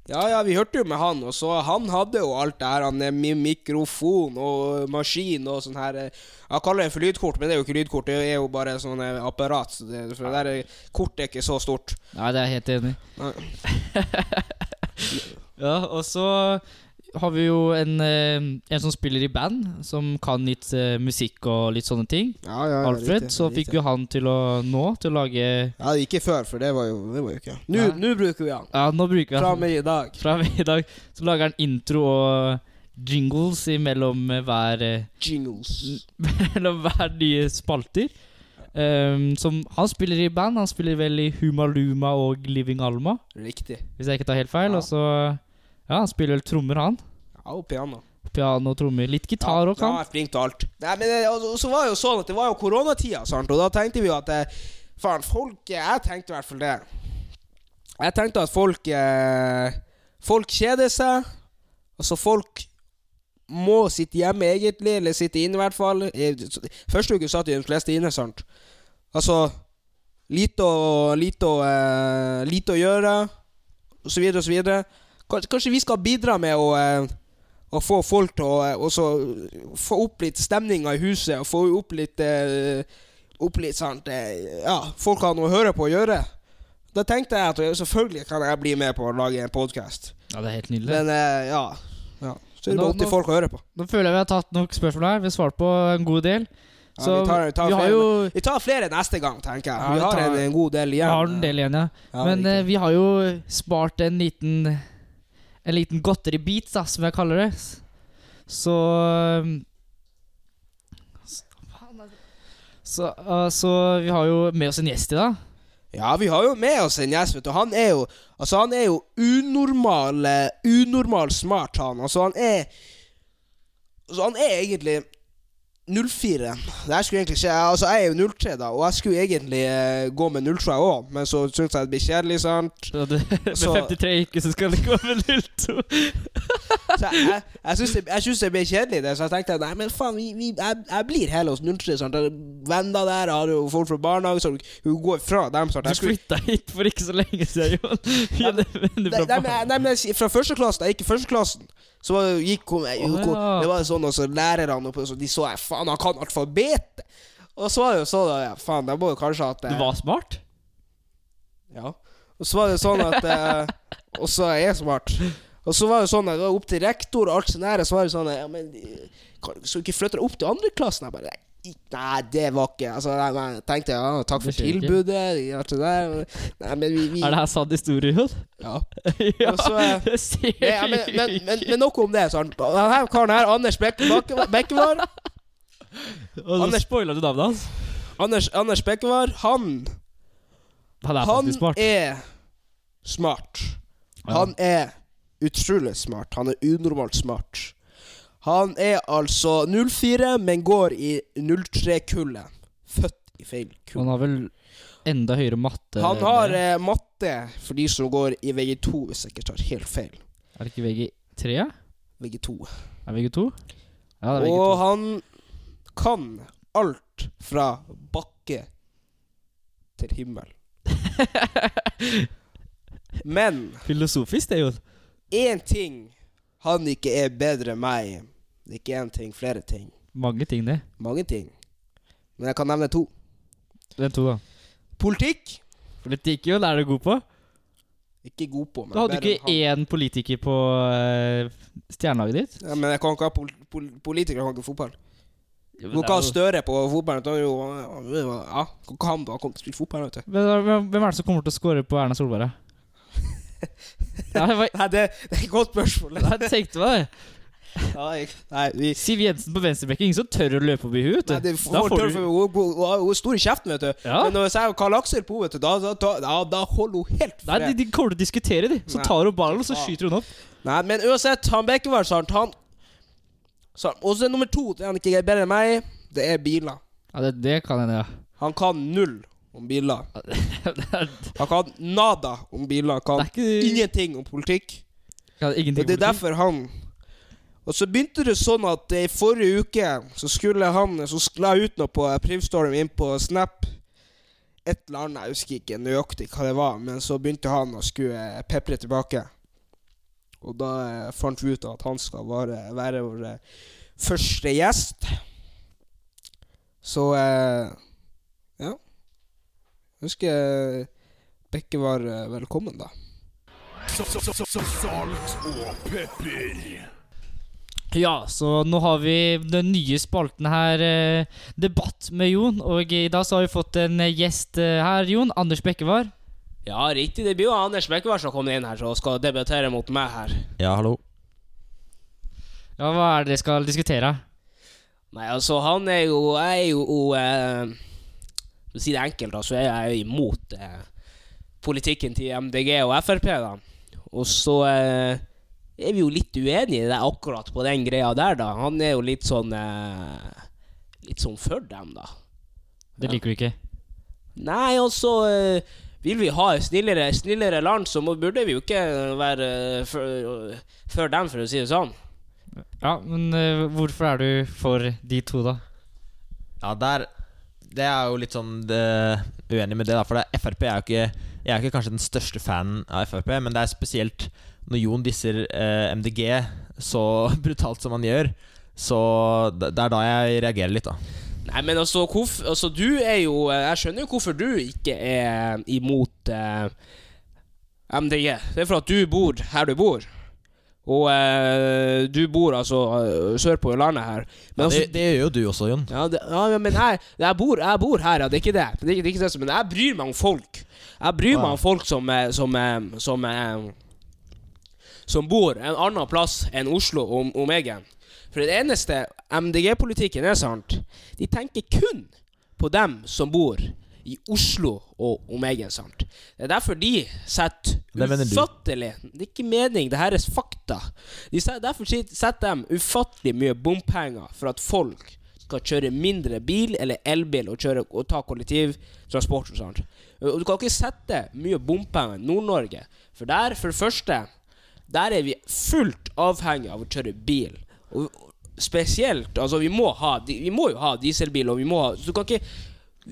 [SPEAKER 3] Ja, ja, vi hørte jo med han, og så han hadde jo alt det her. Han er mikrofon og maskin og sånn her Han Jeg kaller det for lydkort, men det er jo ikke lydkort, det er jo bare sånn eh, apparat. Så det, for det der eh, kortet er ikke så stort.
[SPEAKER 2] Nei, det er jeg helt enig i. Ja, og så har vi jo en, eh, en som spiller i band, som kan litt eh, musikk og litt sånne ting.
[SPEAKER 3] Ja, ja,
[SPEAKER 2] Alfred.
[SPEAKER 3] riktig,
[SPEAKER 2] Så fikk jo han til å nå til å lage
[SPEAKER 3] Ja, ikke før, for det var jo, det var jo ikke Nå nå bruker vi han.
[SPEAKER 2] Ja, nå bruker vi
[SPEAKER 3] Fra
[SPEAKER 2] han
[SPEAKER 3] og med i dag.
[SPEAKER 2] fra i dag. Så lager han intro og jingles imellom eh, hver
[SPEAKER 3] Jingles.
[SPEAKER 2] Mellom hver nye spalter. Um, som Han spiller i band. Han spiller vel i Humaluma og Living Alma,
[SPEAKER 3] Riktig.
[SPEAKER 2] hvis jeg ikke tar helt feil.
[SPEAKER 3] Ja.
[SPEAKER 2] Og så Ja, han spiller vel trommer, han.
[SPEAKER 3] Ja, og piano.
[SPEAKER 2] Piano, trommer. Litt gitar òg,
[SPEAKER 3] Ja,
[SPEAKER 2] kan.
[SPEAKER 3] er flink til alt. Nei, men det, og, så var det jo sånn at det var jo koronatida, sant? og da tenkte vi jo at eh, Faen, folk eh, Jeg tenkte i hvert fall det. Jeg tenkte at folk eh, Folk kjeder seg. Altså, folk må sitte hjemme egentlig, eller sitte inne i hvert fall. Eh, Første uke satt jo de fleste inne, sant. Altså Lite å Lite å, eh, lite å gjøre, videre. Kanskje, kanskje vi skal bidra med å eh, å få folk til å eh, få opp litt stemninga i huset, og få opp litt eh, Opp litt sant eh, Ja, folk har noe å høre på å gjøre. Da tenkte jeg at selvfølgelig kan jeg bli med på å lage en podkast.
[SPEAKER 2] Ja, det er helt nydelig.
[SPEAKER 3] Men ja. ja. Så er det
[SPEAKER 2] Nå-
[SPEAKER 3] bare til folk å høre på.
[SPEAKER 2] Nå føler jeg vi har tatt nok spørsmål her. Vi har svart på en god del.
[SPEAKER 3] Ja, vi tar- vi tar
[SPEAKER 2] vi har
[SPEAKER 3] flere.
[SPEAKER 2] jo
[SPEAKER 3] Vi tar flere neste gang, tenker jeg.
[SPEAKER 2] Ja,
[SPEAKER 3] vi
[SPEAKER 2] vi
[SPEAKER 3] har
[SPEAKER 2] tar-
[SPEAKER 3] en, en god del
[SPEAKER 2] Vi
[SPEAKER 3] igjen.
[SPEAKER 2] har en del igjen, ja.
[SPEAKER 3] Ja,
[SPEAKER 2] Men vi har jo spart en liten En liten godteribit, da, som jeg kaller det. Så um, så, uh, så vi har jo med oss en gjest i dag.
[SPEAKER 3] Ja, vi har jo med oss en gjest, vet du. Han er jo Altså, han er jo unormal eh, Unormal smart, han. Altså, han er Altså, han er egentlig 04. Det skulle egentlig skje Altså, jeg er jo 03, da, og jeg skulle egentlig eh, gå med 03 òg, men så syntes jeg det blir kjedelig, sant.
[SPEAKER 2] Så det, med
[SPEAKER 3] Så-
[SPEAKER 2] 53 ikke, så skal det gå med 02.
[SPEAKER 3] Så jeg, jeg, jeg syns det, jeg det ble kjedelig, det, så jeg tenkte nei, men faen, vi, vi, jeg, jeg blir hele hos 03. Sant? Jeg har Venner der, jeg har jo folk fra barnehage, så hun går fra dem. Sant?
[SPEAKER 2] Du
[SPEAKER 3] Jeg skulle,
[SPEAKER 2] flytta hit for ikke så lenge siden, Jon.
[SPEAKER 3] Nei, nei, men- nei, men jeg sier fra første klasse, da jeg gikk i første klassen, så var gikk hun, jeg,
[SPEAKER 2] Å,
[SPEAKER 3] hun
[SPEAKER 2] ja.
[SPEAKER 3] Det var sånn også lærerne oppe, så de så jeg, faen, han kan alfabetet! Og så var det jo sånn, at ja, faen, jeg må jo kanskje at
[SPEAKER 2] Du
[SPEAKER 3] eh,
[SPEAKER 2] var smart?
[SPEAKER 3] Ja. Og så var det sånn at eh, Og så er jeg smart. Og så var det sånn at det var opp til rektor og alt sånt der, og så var det sånn Ja, men kan, Skal du ikke flytte deg opp til andre klassen? Jeg bare «Nei, Nei, det var ikke Altså, nei, nei, jeg tenkte ja, takk for tilbudet. Alt det der. Nei, men vi, vi
[SPEAKER 2] Er det her sann historie,
[SPEAKER 3] Ja.
[SPEAKER 2] ja,
[SPEAKER 3] så, eh,
[SPEAKER 2] det ser
[SPEAKER 3] Ja, men, men, men, men nok om det. Sånn. Denne karen her, Anders Bekke- Bekkevar Anders-
[SPEAKER 2] spoila du navnet hans.
[SPEAKER 3] Anders, Anders Bekkevar, han
[SPEAKER 2] Han er
[SPEAKER 3] Han
[SPEAKER 2] faktisk smart.
[SPEAKER 3] er smart. Han er utrolig smart. Han er unormalt smart. Han er altså 04, men går i 03-kullet. Født i feil kull.
[SPEAKER 2] Han har vel enda høyere matte
[SPEAKER 3] Han har eh, matte for de som går i VG2, hvis jeg ikke tar helt feil.
[SPEAKER 2] Er det ikke VG3?
[SPEAKER 3] VG2.
[SPEAKER 2] Er VG2? Ja, det er VG2.
[SPEAKER 3] Og han kan alt fra bakke til himmel. Men
[SPEAKER 2] Filosofisk, det, jo
[SPEAKER 3] én ting han ikke er bedre enn meg. Det er ikke én ting, flere ting.
[SPEAKER 2] Mange ting, det.
[SPEAKER 3] Mange ting. Men jeg kan nevne to.
[SPEAKER 2] Den to, da.
[SPEAKER 3] Politikk.
[SPEAKER 2] Politikk, det er du god på?
[SPEAKER 3] Ikke god på, men
[SPEAKER 2] Du hadde ikke én politiker på uh, stjernelaget ditt?
[SPEAKER 3] Ja, men jeg kan ikke ha pol pol politikere, kan ikke ha fotball. Du kan Støre på fotballen Da jo Ja, han da komme til å spille fotball, vet du.
[SPEAKER 2] Hvem hvem er det som kommer til å score på Erna Solberg? Nei,
[SPEAKER 3] det, det er et godt spørsmål.
[SPEAKER 2] Nei, tenkte meg det.
[SPEAKER 3] Nei, vi
[SPEAKER 2] Siv Jensen på venstrebekken. Ingen som tør å løpe forbi henne,
[SPEAKER 3] hun, er stor i kjeften, vet du.
[SPEAKER 2] Ja.
[SPEAKER 3] Men når jeg sier Karl Aksel på, henne, da, da, da, da, da holder hun helt
[SPEAKER 2] Nei, de, de kommer til å diskutere, de. Så tar hun ballen, og så skyter hun opp.
[SPEAKER 3] Nei, men uansett, han Bekkevold, han sant, Og så er nummer to, det han ikke bedre enn meg, det er biler.
[SPEAKER 2] Ja, det, det kan hende, ja.
[SPEAKER 3] Han kan null om biler. Han kan nada om biler. Kan
[SPEAKER 2] Det er ikke-
[SPEAKER 3] ingenting om politikk.
[SPEAKER 2] Ja, ingenting
[SPEAKER 3] Og det er
[SPEAKER 2] politikk.
[SPEAKER 3] derfor han Og så begynte det sånn at eh, i forrige uke så skulle han Så la jeg ut noe på eh, Privstorm inn på Snap. Et eller annet, jeg husker ikke nøyaktig hva det var, men så begynte han å skulle eh, pepre tilbake. Og da eh, fant vi ut at han skal være, være vår eh, første gjest. Så eh, ja. Jeg husker eh, Bekke var velkommen, da.
[SPEAKER 1] Salt og pepper.
[SPEAKER 2] Ja, så nå har vi den nye spalten her, eh, Debatt med Jon. Og i dag så har vi fått en gjest eh, her, Jon. Anders Bekkevar.
[SPEAKER 3] Ja, riktig. Det blir jo Anders Bekkevar som kommer inn her og skal debattere mot meg her.
[SPEAKER 4] Ja, hallo.
[SPEAKER 2] Ja, hva er det dere skal diskutere?
[SPEAKER 3] Nei, altså, han er jo Jeg er jo eh, For å si det enkelt, da, så er jeg jo imot eh, politikken til MDG og Frp, da. Og så eh, er vi jo litt uenige i det akkurat på den greia der, da. Han er jo litt sånn eh, Litt sånn for dem, da.
[SPEAKER 2] Det liker du ikke?
[SPEAKER 3] Nei, altså eh, Vil vi ha et snillere, snillere land, så må, burde vi jo ikke være før, før for dem, for å si det sånn.
[SPEAKER 2] Ja, men uh, hvorfor er du for de to, da?
[SPEAKER 4] Ja, der Det er jo litt sånn det, uenig med det, da. For det, Frp er jo ikke Jeg er ikke kanskje den største fanen av Frp, men det er spesielt når Jon disser eh, MDG så brutalt som han gjør. Så det, det er da jeg reagerer litt, da.
[SPEAKER 3] Nei, men altså, hvorf, altså Du er jo eh, Jeg skjønner jo hvorfor du ikke er imot eh, MDG. Det er for at du bor her du bor. Og eh, du bor altså eh, sørpå i landet her. Men
[SPEAKER 4] Ja,
[SPEAKER 3] altså,
[SPEAKER 4] det, gjør jo du også, Jon.
[SPEAKER 3] ja, det, ja, men jeg, jeg, bor, jeg bor her, ja. Det er ikke det. det, er, ikke- det er ikke det men jeg bryr meg om folk. Jeg bryr meg om folk som eh, Som, eh, som, eh, som bor en annen plass enn Oslo om, om egen. For det eneste MDG-politikken er sant, de tenker kun på dem som bor i Oslo og omegn. sant? Det er derfor de setter ufattelig Det er ikke mening, det her er fakta. De setter, derfor setter de ufattelig mye bompenger for at folk skal kjøre mindre bil eller elbil og, kjøre, og ta kollektivtransport og sånt. Og du kan ikke sette mye bompenger i Nord-Norge, for der, for det første der er vi fullt avhengig av å kjøre bil. Og spesielt Altså, vi må ha Vi må jo ha dieselbil, og vi må ha du kan ikke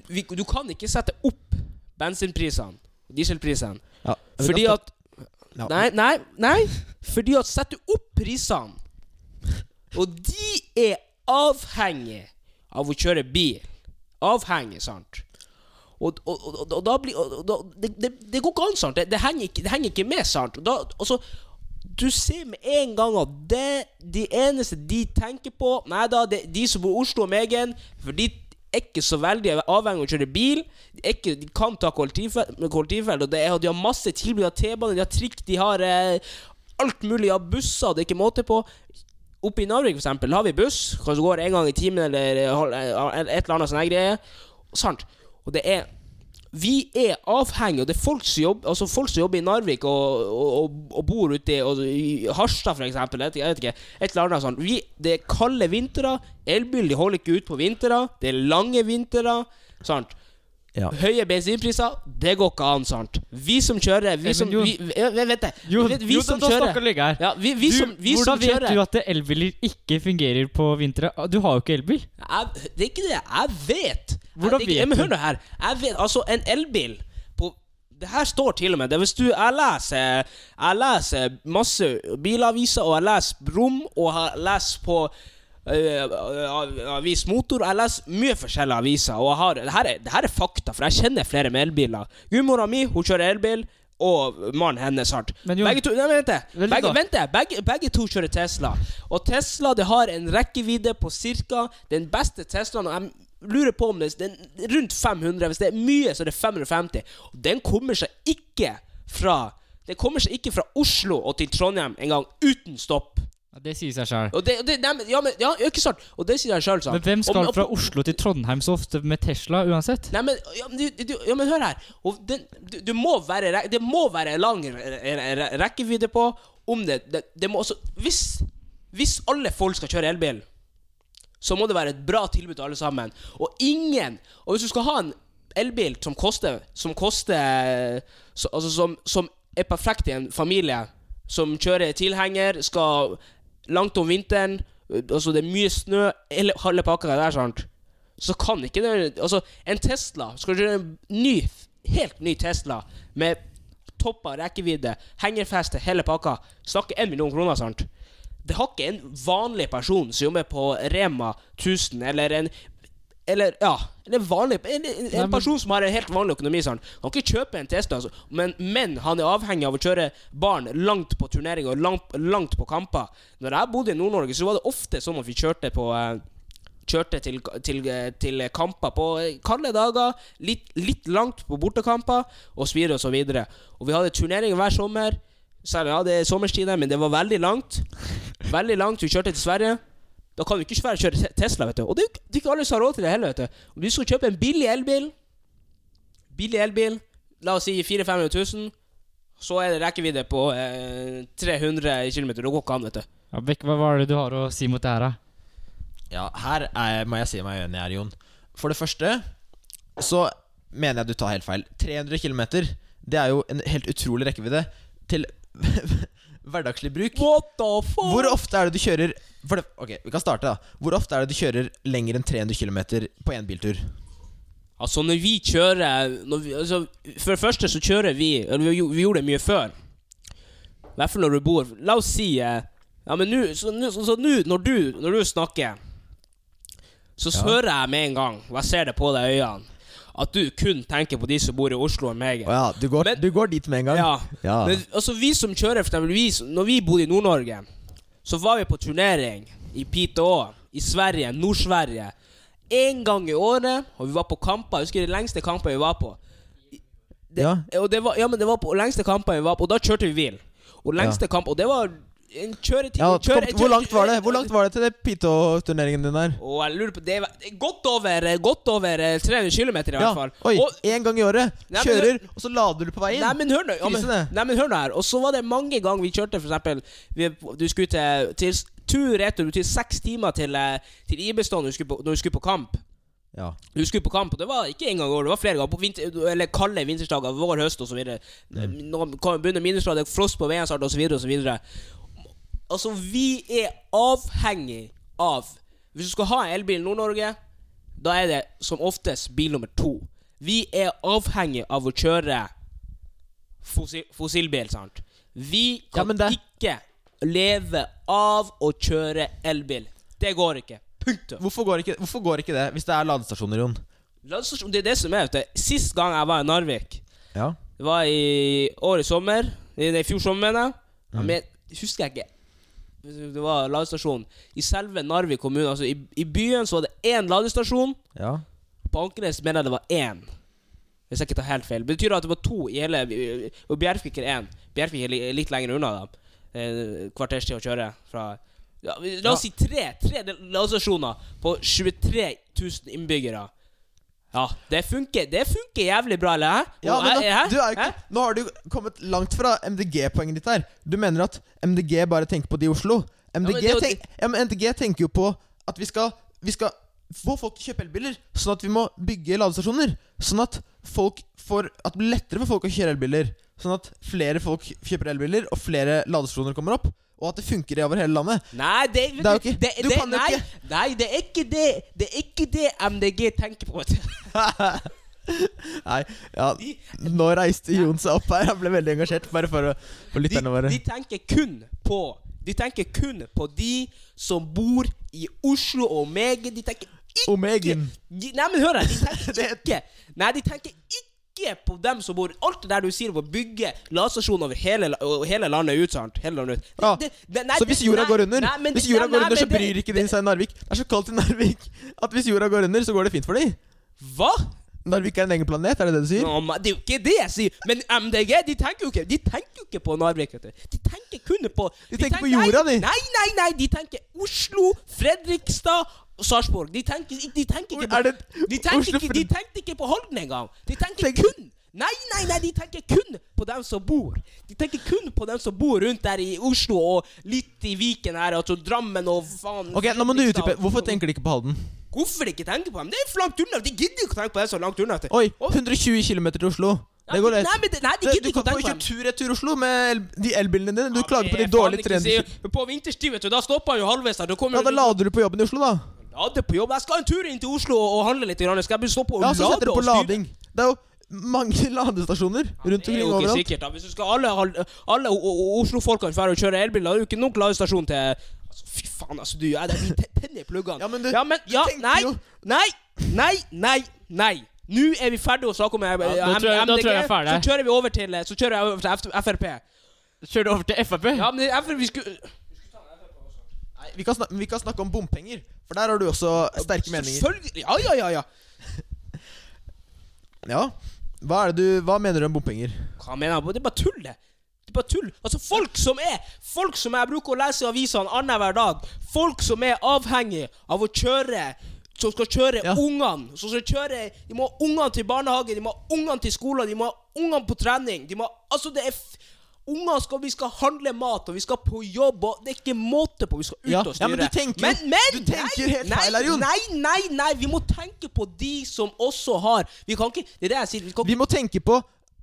[SPEAKER 3] vi, Du kan ikke sette opp bensinprisene, dieselprisene,
[SPEAKER 4] Ja,
[SPEAKER 3] fordi at
[SPEAKER 4] Ja.
[SPEAKER 3] Nei, nei, nei. Fordi at setter opp prisene Og de er avhengig av å kjøre bil. Avhengig, sant? Og, og, og, og da blir og, og, det, det, det går ikke an, sant? Det, det, henger ikke, det henger ikke med, sant? Og Da, altså, du ser med en gang at det de eneste de tenker på Nei da, det, de som bor i Oslo og Megen, for de er ikke så veldig avhengig av å kjøre bil. De, ikke, de kan ta kollektivfelt, kollektivfelt og, er, og de har masse tilbud av T-bane, de har trikk, de har eh, alt mulig av busser, det er ikke måte på. Oppe i Narvik for eksempel, har vi buss, kanskje går en gang i timen eller eh, eh, et eller annet sånn greie. Sant? Og det er Vi er avhengige, og det er folk som jobber Altså folk som jobber i Narvik og, og, og, bor ute i, og, i Harstad, for eksempel. Jeg vet, ikke-. Et eller annet sånt. Vi, det er kalde vintre. Elbil de holder ikke ut på vintre. Det er lange vintre. Sant?
[SPEAKER 4] Ja.
[SPEAKER 3] Høye bensinpriser, det går ikke an, sant? Vi som kjører Vi som vi, det.
[SPEAKER 2] Jo,
[SPEAKER 3] vi, som kjører ja, vi, vi
[SPEAKER 2] du,
[SPEAKER 3] som, vi
[SPEAKER 2] hvordan
[SPEAKER 3] som
[SPEAKER 2] vet du at elbiler ikke fungerer på vintre? Ah, Du har jo ikke elbil.
[SPEAKER 3] jeg, Det er ikke det. Jeg vet.
[SPEAKER 2] Hvordan
[SPEAKER 3] vet
[SPEAKER 2] vet
[SPEAKER 3] men
[SPEAKER 2] du?
[SPEAKER 3] hør nå her. Jeg vet, altså, en elbil på Det her står til og med det, Hvis du Jeg leser Jeg leser masse bilaviser, og jeg leser Brum, og jeg leser på uh, Avis Motor. Jeg leser mye forskjellige aviser. Og jeg har, det, her er, det her er fakta, for jeg kjenner flere med elbiler. Gudmora mi hun kjører elbil, og mannen hennes hardt. Begge to Nei, vent. Begge, vent. Begge, begge to kjører Tesla. Og Tesla det har en rekkevidde på ca. den beste Teslaen. og Jeg lurer på om det det er rundt 500. Hvis det er mye, så er det 550. Og den kommer seg ikke fra Den kommer seg ikke fra Oslo og til Trondheim engang uten stopp.
[SPEAKER 2] Ja, det sier seg sjøl.
[SPEAKER 3] Det, det ja, men, ja, ikke sant? Og det sier jeg sjøl?
[SPEAKER 2] Men hvem skal
[SPEAKER 3] Og- og-
[SPEAKER 2] fra Oslo til Trondheim så ofte med Tesla uansett?
[SPEAKER 3] Nei, men, ja, du, du, ja, men hør her. Den, du, du må være, det må være lang re- re- re- rekkevidde på om det, det, det må også hvis, hvis alle folk skal kjøre elbil, så må det være et bra tilbud til alle sammen. Og ingen Og hvis du skal ha en elbil som koster Som koster så, Altså som, som er perfekt i en familie, som kjører tilhenger, skal langt om vinteren Altså det er mye snø, hele, halve pakka der, sant. Så kan ikke det Altså, en Tesla Skal du kjøre en ny, helt ny Tesla med toppa rekkevidde, hengerfeste, hele pakka, snakker én million kroner, sant. Det har ikke en vanlig person som jobber på Rema 1000, eller en eller ja, eller vanlig En, en,
[SPEAKER 2] men-
[SPEAKER 3] person som har en helt vanlig økonomi. Sant? Han kan ikke kjøpe en Tesla, altså. men, men han er avhengig av å kjøre barn langt på turneringer og langt, langt på kamper. Når jeg bodde i Nord-Norge, så var det ofte sånn at vi kjørte på eh, Kjørte til, til, til kamper på eh, kalde dager, litt, litt langt på bortekamper, og så og så. Og vi hadde turneringer hver sommer. Selv ja, det er sommerstider, men det var veldig langt. Veldig langt. Vi kjørte til Sverige. Da kan du ikke svære kjøre Tesla, vet du. Og det er det er ikke alle som har råd til det heller, vet du. Om du skal kjøpe en billig elbil Billig elbil, la oss si 400 000-500 000, så er det rekkevidde på eh, 300 km. Det går ikke an, vet du.
[SPEAKER 2] Ja, Bekk, hva var det du har å si mot det her, da?
[SPEAKER 4] Ja, her er, må jeg si meg enig her, Jon. For det første så mener jeg du tar helt feil. 300 km, det er jo en helt utrolig rekkevidde til hverdagslig bruk.
[SPEAKER 3] What the fuck?
[SPEAKER 4] Hvor ofte er det du kjører det, Ok, vi kan starte, da. Hvor ofte er det du kjører lenger enn 300 km på én biltur?
[SPEAKER 3] Altså, når vi kjører når vi, altså, For det første så kjører vi vi, vi gjorde det mye før. I hvert fall når du bor La oss si eh, Ja, men nå så nå, når, du, når du snakker, så
[SPEAKER 4] Ja.
[SPEAKER 3] hører jeg med en gang, og jeg ser det på deg i øynene, at du kun tenker på de som bor i Oslo og meg.
[SPEAKER 4] Ja, du går,
[SPEAKER 3] Men-
[SPEAKER 4] du går dit med en gang?
[SPEAKER 3] Ja.
[SPEAKER 4] Ja.
[SPEAKER 3] Men altså, vi som kjører, for eksempel, vi, når vi bodde i Nord-Norge, så var vi på turnering i Piteå, i Sverige, Nord-Sverige. En gang i året, og vi var på kamper. Jeg husker de lengste kampene vi var på. Det,
[SPEAKER 4] Ja.
[SPEAKER 3] Det var, ja, men det var på lengste kampene vi var på, og da kjørte vi bil. Og lengste kamp, og det var en kjøretid
[SPEAKER 4] Ja,
[SPEAKER 3] kjøre-
[SPEAKER 4] hvor langt var det Hvor langt var det til det Pito-turneringen din der?
[SPEAKER 3] Oh, jeg lurer på, det var godt over, godt over eh, 300 km i hvert fall.
[SPEAKER 4] Oi,
[SPEAKER 3] Og,
[SPEAKER 4] én gang i året. Kjører, og så lader du på vei inn.
[SPEAKER 3] Nei, men hør nå. Ja, men, nei, men hør nå her. Og så var det mange ganger vi kjørte, eksempel Du skulle til, til tur-retur til seks timer til, eh, til Ibestad når du skulle på, når du skulle på kamp.
[SPEAKER 4] Ja.
[SPEAKER 3] Du skulle på kamp, og det var ikke en gang i år, det var flere ganger. På vinter, eller kalde vinterdager, vår, høst osv. Mm. Begynner minusgrader, frost på veiene osv. Altså, vi er avhengig av Hvis du skal ha en elbil i Nord-Norge, da er det som oftest bil nummer to. Vi er avhengig av å kjøre fossil, fossilbil, sant. Vi kan
[SPEAKER 4] ja,
[SPEAKER 3] ikke leve av å kjøre elbil. Det går ikke. Punktum.
[SPEAKER 4] Hvorfor, går ikke, hvorfor går ikke det hvis det er ladestasjoner, Jon?
[SPEAKER 3] Ladestasjon, det er det som er, vet du. Sist gang jeg var i Narvik,
[SPEAKER 4] Ja.
[SPEAKER 3] det var i år i sommer. I, i fjor sommer, mener jeg. Mm. men husker jeg ikke. Det var ladestasjon i selve Narvik kommune. Altså i, I byen så var det én ladestasjon.
[SPEAKER 4] ja.
[SPEAKER 3] På Ankenes mener jeg det var én. Hvis jeg ikke tar helt feil. Det betyr at det var to i hele Og Bjerkvik er én. Bjerkvik er litt lenger unna, da. Eh, Kvarters tid å kjøre fra ja, La oss si tre. Tre ladestasjoner på 23 000 innbyggere. Ja, det funker Det funker jævlig bra, eller? hæ?
[SPEAKER 4] Ja, men nå, du er ikke, nå har du kommet langt fra MDG-poenget ditt her. Du mener at MDG bare tenker på de i Oslo. MDG,
[SPEAKER 3] men jo-
[SPEAKER 4] tenk, ja, men MDG tenker jo på at vi skal, vi skal få folk til å kjøpe elbiler, sånn at vi må bygge ladestasjoner. Sånn at folk får At det blir lettere for folk å kjøre elbiler. Sånn at flere folk kjøper elbiler, og flere ladestasjoner kommer opp. Og at det funker over hele landet.
[SPEAKER 3] Nei, det,
[SPEAKER 4] Det er jo ikke-
[SPEAKER 3] det,
[SPEAKER 4] du
[SPEAKER 3] det,
[SPEAKER 4] kan jo
[SPEAKER 3] nei,
[SPEAKER 4] ikke-
[SPEAKER 3] nei, det er ikke det Det er ikke det MDG tenker på.
[SPEAKER 4] Nei, ja Nå reiste Jon seg opp her. Han ble veldig engasjert. Bare for, å, for lytterne våre.
[SPEAKER 3] de tenker kun på De tenker kun på de som bor i Oslo og Omega. De tenker ikke
[SPEAKER 4] Omegen.
[SPEAKER 3] de, Nei, men hør her. De tenker
[SPEAKER 4] Det-
[SPEAKER 3] ikke Nei, de tenker ikke på dem som bor Alt det der du sier om å bygge ladestasjoner over hele, hele landet ut. sant? Hele landet ut.
[SPEAKER 4] Ja.
[SPEAKER 3] Det- det- nei,
[SPEAKER 4] Så hvis jorda
[SPEAKER 3] nei,
[SPEAKER 4] går under,
[SPEAKER 3] nei,
[SPEAKER 4] Hvis jorda går under så bryr ikke de seg i Narvik. Det er så kaldt i Narvik at hvis jorda går under, så går det fint for dem.
[SPEAKER 3] Hva?
[SPEAKER 4] Narvik er en egen planet, er det det du sier?
[SPEAKER 3] Nå, det er jo ikke det jeg sier. Men MDG de tenker jo ikke De tenker jo ikke på Narvik. vet du De tenker kun på
[SPEAKER 4] De tenker på jorda, de.
[SPEAKER 3] Nei, nei, nei! De tenker Oslo, Fredrikstad Sarpsborg. De tenker, de tenker ikke på
[SPEAKER 4] det
[SPEAKER 3] de tenker, ikke, de tenkte ikke på Halden engang. De tenker kun Nei, nei, nei, de tenker kun på dem som bor. De tenker kun på dem som bor rundt der i Oslo og litt i Viken her, altså Drammen og faen
[SPEAKER 4] Ok, Nå må du utdype. Hvorfor tenker de ikke på Halden?
[SPEAKER 3] Hvorfor de ikke tenke på dem? Det er for langt unna. De gidder ikke å tenke på det så langt unna.
[SPEAKER 4] Oi, 120 km til Oslo. Det går lett.
[SPEAKER 3] Nei, men det, nei, de
[SPEAKER 4] Du,
[SPEAKER 3] gidder
[SPEAKER 4] du
[SPEAKER 3] ikke å tenke på dem.
[SPEAKER 4] kjørt tur-retur Oslo med el de elbilene dine. Du
[SPEAKER 3] Ja,
[SPEAKER 4] klager på de dårlige trendene.
[SPEAKER 3] På vinterstid, vet du, da stopper han jo halvveis her.
[SPEAKER 4] Ja, Da lader du på jobben i Oslo, da.
[SPEAKER 3] Lade på jobb. Jeg skal en tur inn til Oslo og handle litt. grann. Skal jeg stoppe og
[SPEAKER 4] Ja, Så
[SPEAKER 3] lade
[SPEAKER 4] setter du
[SPEAKER 3] og
[SPEAKER 4] på
[SPEAKER 3] styre?
[SPEAKER 4] lading. Det er jo mange ladestasjoner rundt
[SPEAKER 3] Det er
[SPEAKER 4] omkring
[SPEAKER 3] jo ikke
[SPEAKER 4] overalt.
[SPEAKER 3] sikkert da Hvis du skal alle, alle O- O- Oslo-folkene drar og kjører elbil, da er det jo ikke nok ladestasjon til altså, Fy faen, altså, du jeg, det er de tenner i pluggene.
[SPEAKER 4] Ja, men du-
[SPEAKER 3] ja, men,
[SPEAKER 4] du
[SPEAKER 3] ja,
[SPEAKER 4] tenker
[SPEAKER 3] nei,
[SPEAKER 4] jo-
[SPEAKER 3] nei, nei, nei, nei. Nå er vi ferdige å snakke om eh,
[SPEAKER 2] da tror jeg- da tror jeg jeg er ferdig.
[SPEAKER 3] Så kjører vi over til eh, Så kjører jeg over til F- Frp.
[SPEAKER 2] Kjør det over til Frp?
[SPEAKER 3] Ja, men Frp vi skulle
[SPEAKER 4] vi, kan snakke, vi kan snakke om bompenger, for der har du også sterke meninger.
[SPEAKER 3] Selvfølgelig. Ja, ja, ja. ja
[SPEAKER 4] Ja, Hva er det du Hva mener du om bompenger?
[SPEAKER 3] Hva mener jeg? Det er bare tull, det. Det er bare tull. Altså, folk som er Folk som jeg bruker å lese i avisene annenhver dag. Folk som er avhengig av å kjøre Som skal kjøre
[SPEAKER 4] Ja.
[SPEAKER 3] ungene. Som skal kjøre De må ha ungene til barnehage, de må ha ungene til skolen, de må ha ungene på trening. De må ha Altså, det er f Unger skal, Vi skal handle mat, og vi skal på jobb, og det er ikke måte på. Vi skal ut
[SPEAKER 4] Ja,
[SPEAKER 3] og
[SPEAKER 4] ja, men du tenker
[SPEAKER 3] men, men,
[SPEAKER 4] du tenker helt
[SPEAKER 3] nei,
[SPEAKER 4] feil Jon.
[SPEAKER 3] Nei, nei, nei, vi må tenke på de som også har Vi kan ikke Det er det jeg sier. Vi kan
[SPEAKER 4] Vi må tenke på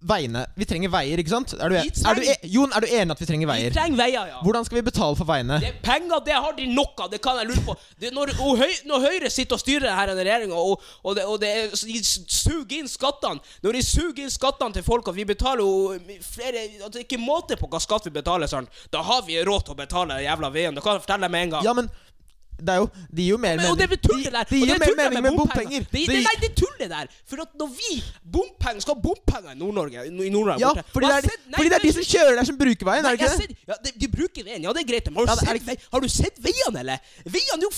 [SPEAKER 4] veiene. Vi trenger veier, ikke sant? Er du,
[SPEAKER 3] Vi
[SPEAKER 4] er du, e Jon, er du enig at vi trenger veier?
[SPEAKER 3] Vi trenger veier, ja.
[SPEAKER 4] Hvordan skal vi betale for veiene?
[SPEAKER 3] Det, penger, det har de nok av. Det kan jeg lure på. Det, når, og når Høyre sitter og styrer i regjeringa, og, og, det, og det, er- de suger inn skattene Når de suger inn skattene til folk, og vi betaler jo flere at Det er ikke måte på hva skatt vi betaler, sant? Da har vi råd til å betale de jævla veiene. Det kan jeg fortelle deg med en gang.
[SPEAKER 4] Ja, men det er jo Det gir jo mer
[SPEAKER 3] mening. og det er tullet der.
[SPEAKER 4] Det gir jo
[SPEAKER 3] er
[SPEAKER 4] mer mening med bompenger.
[SPEAKER 3] Det,
[SPEAKER 4] Det
[SPEAKER 3] nei, det er tullet der. For at når vi bompenger, skal ha bompenger i Nord-Norge i Nord-Norge
[SPEAKER 4] Ja, fordi det, er,
[SPEAKER 3] sett- nei,
[SPEAKER 4] fordi det er de som kjører der, som bruker veien, er det ikke det?
[SPEAKER 3] ser, ja, de, de bruker veien, ja det er greit. Men har,
[SPEAKER 4] Ja,
[SPEAKER 3] du
[SPEAKER 4] er
[SPEAKER 3] sett, har du sett veiene, eller? Veiene er jo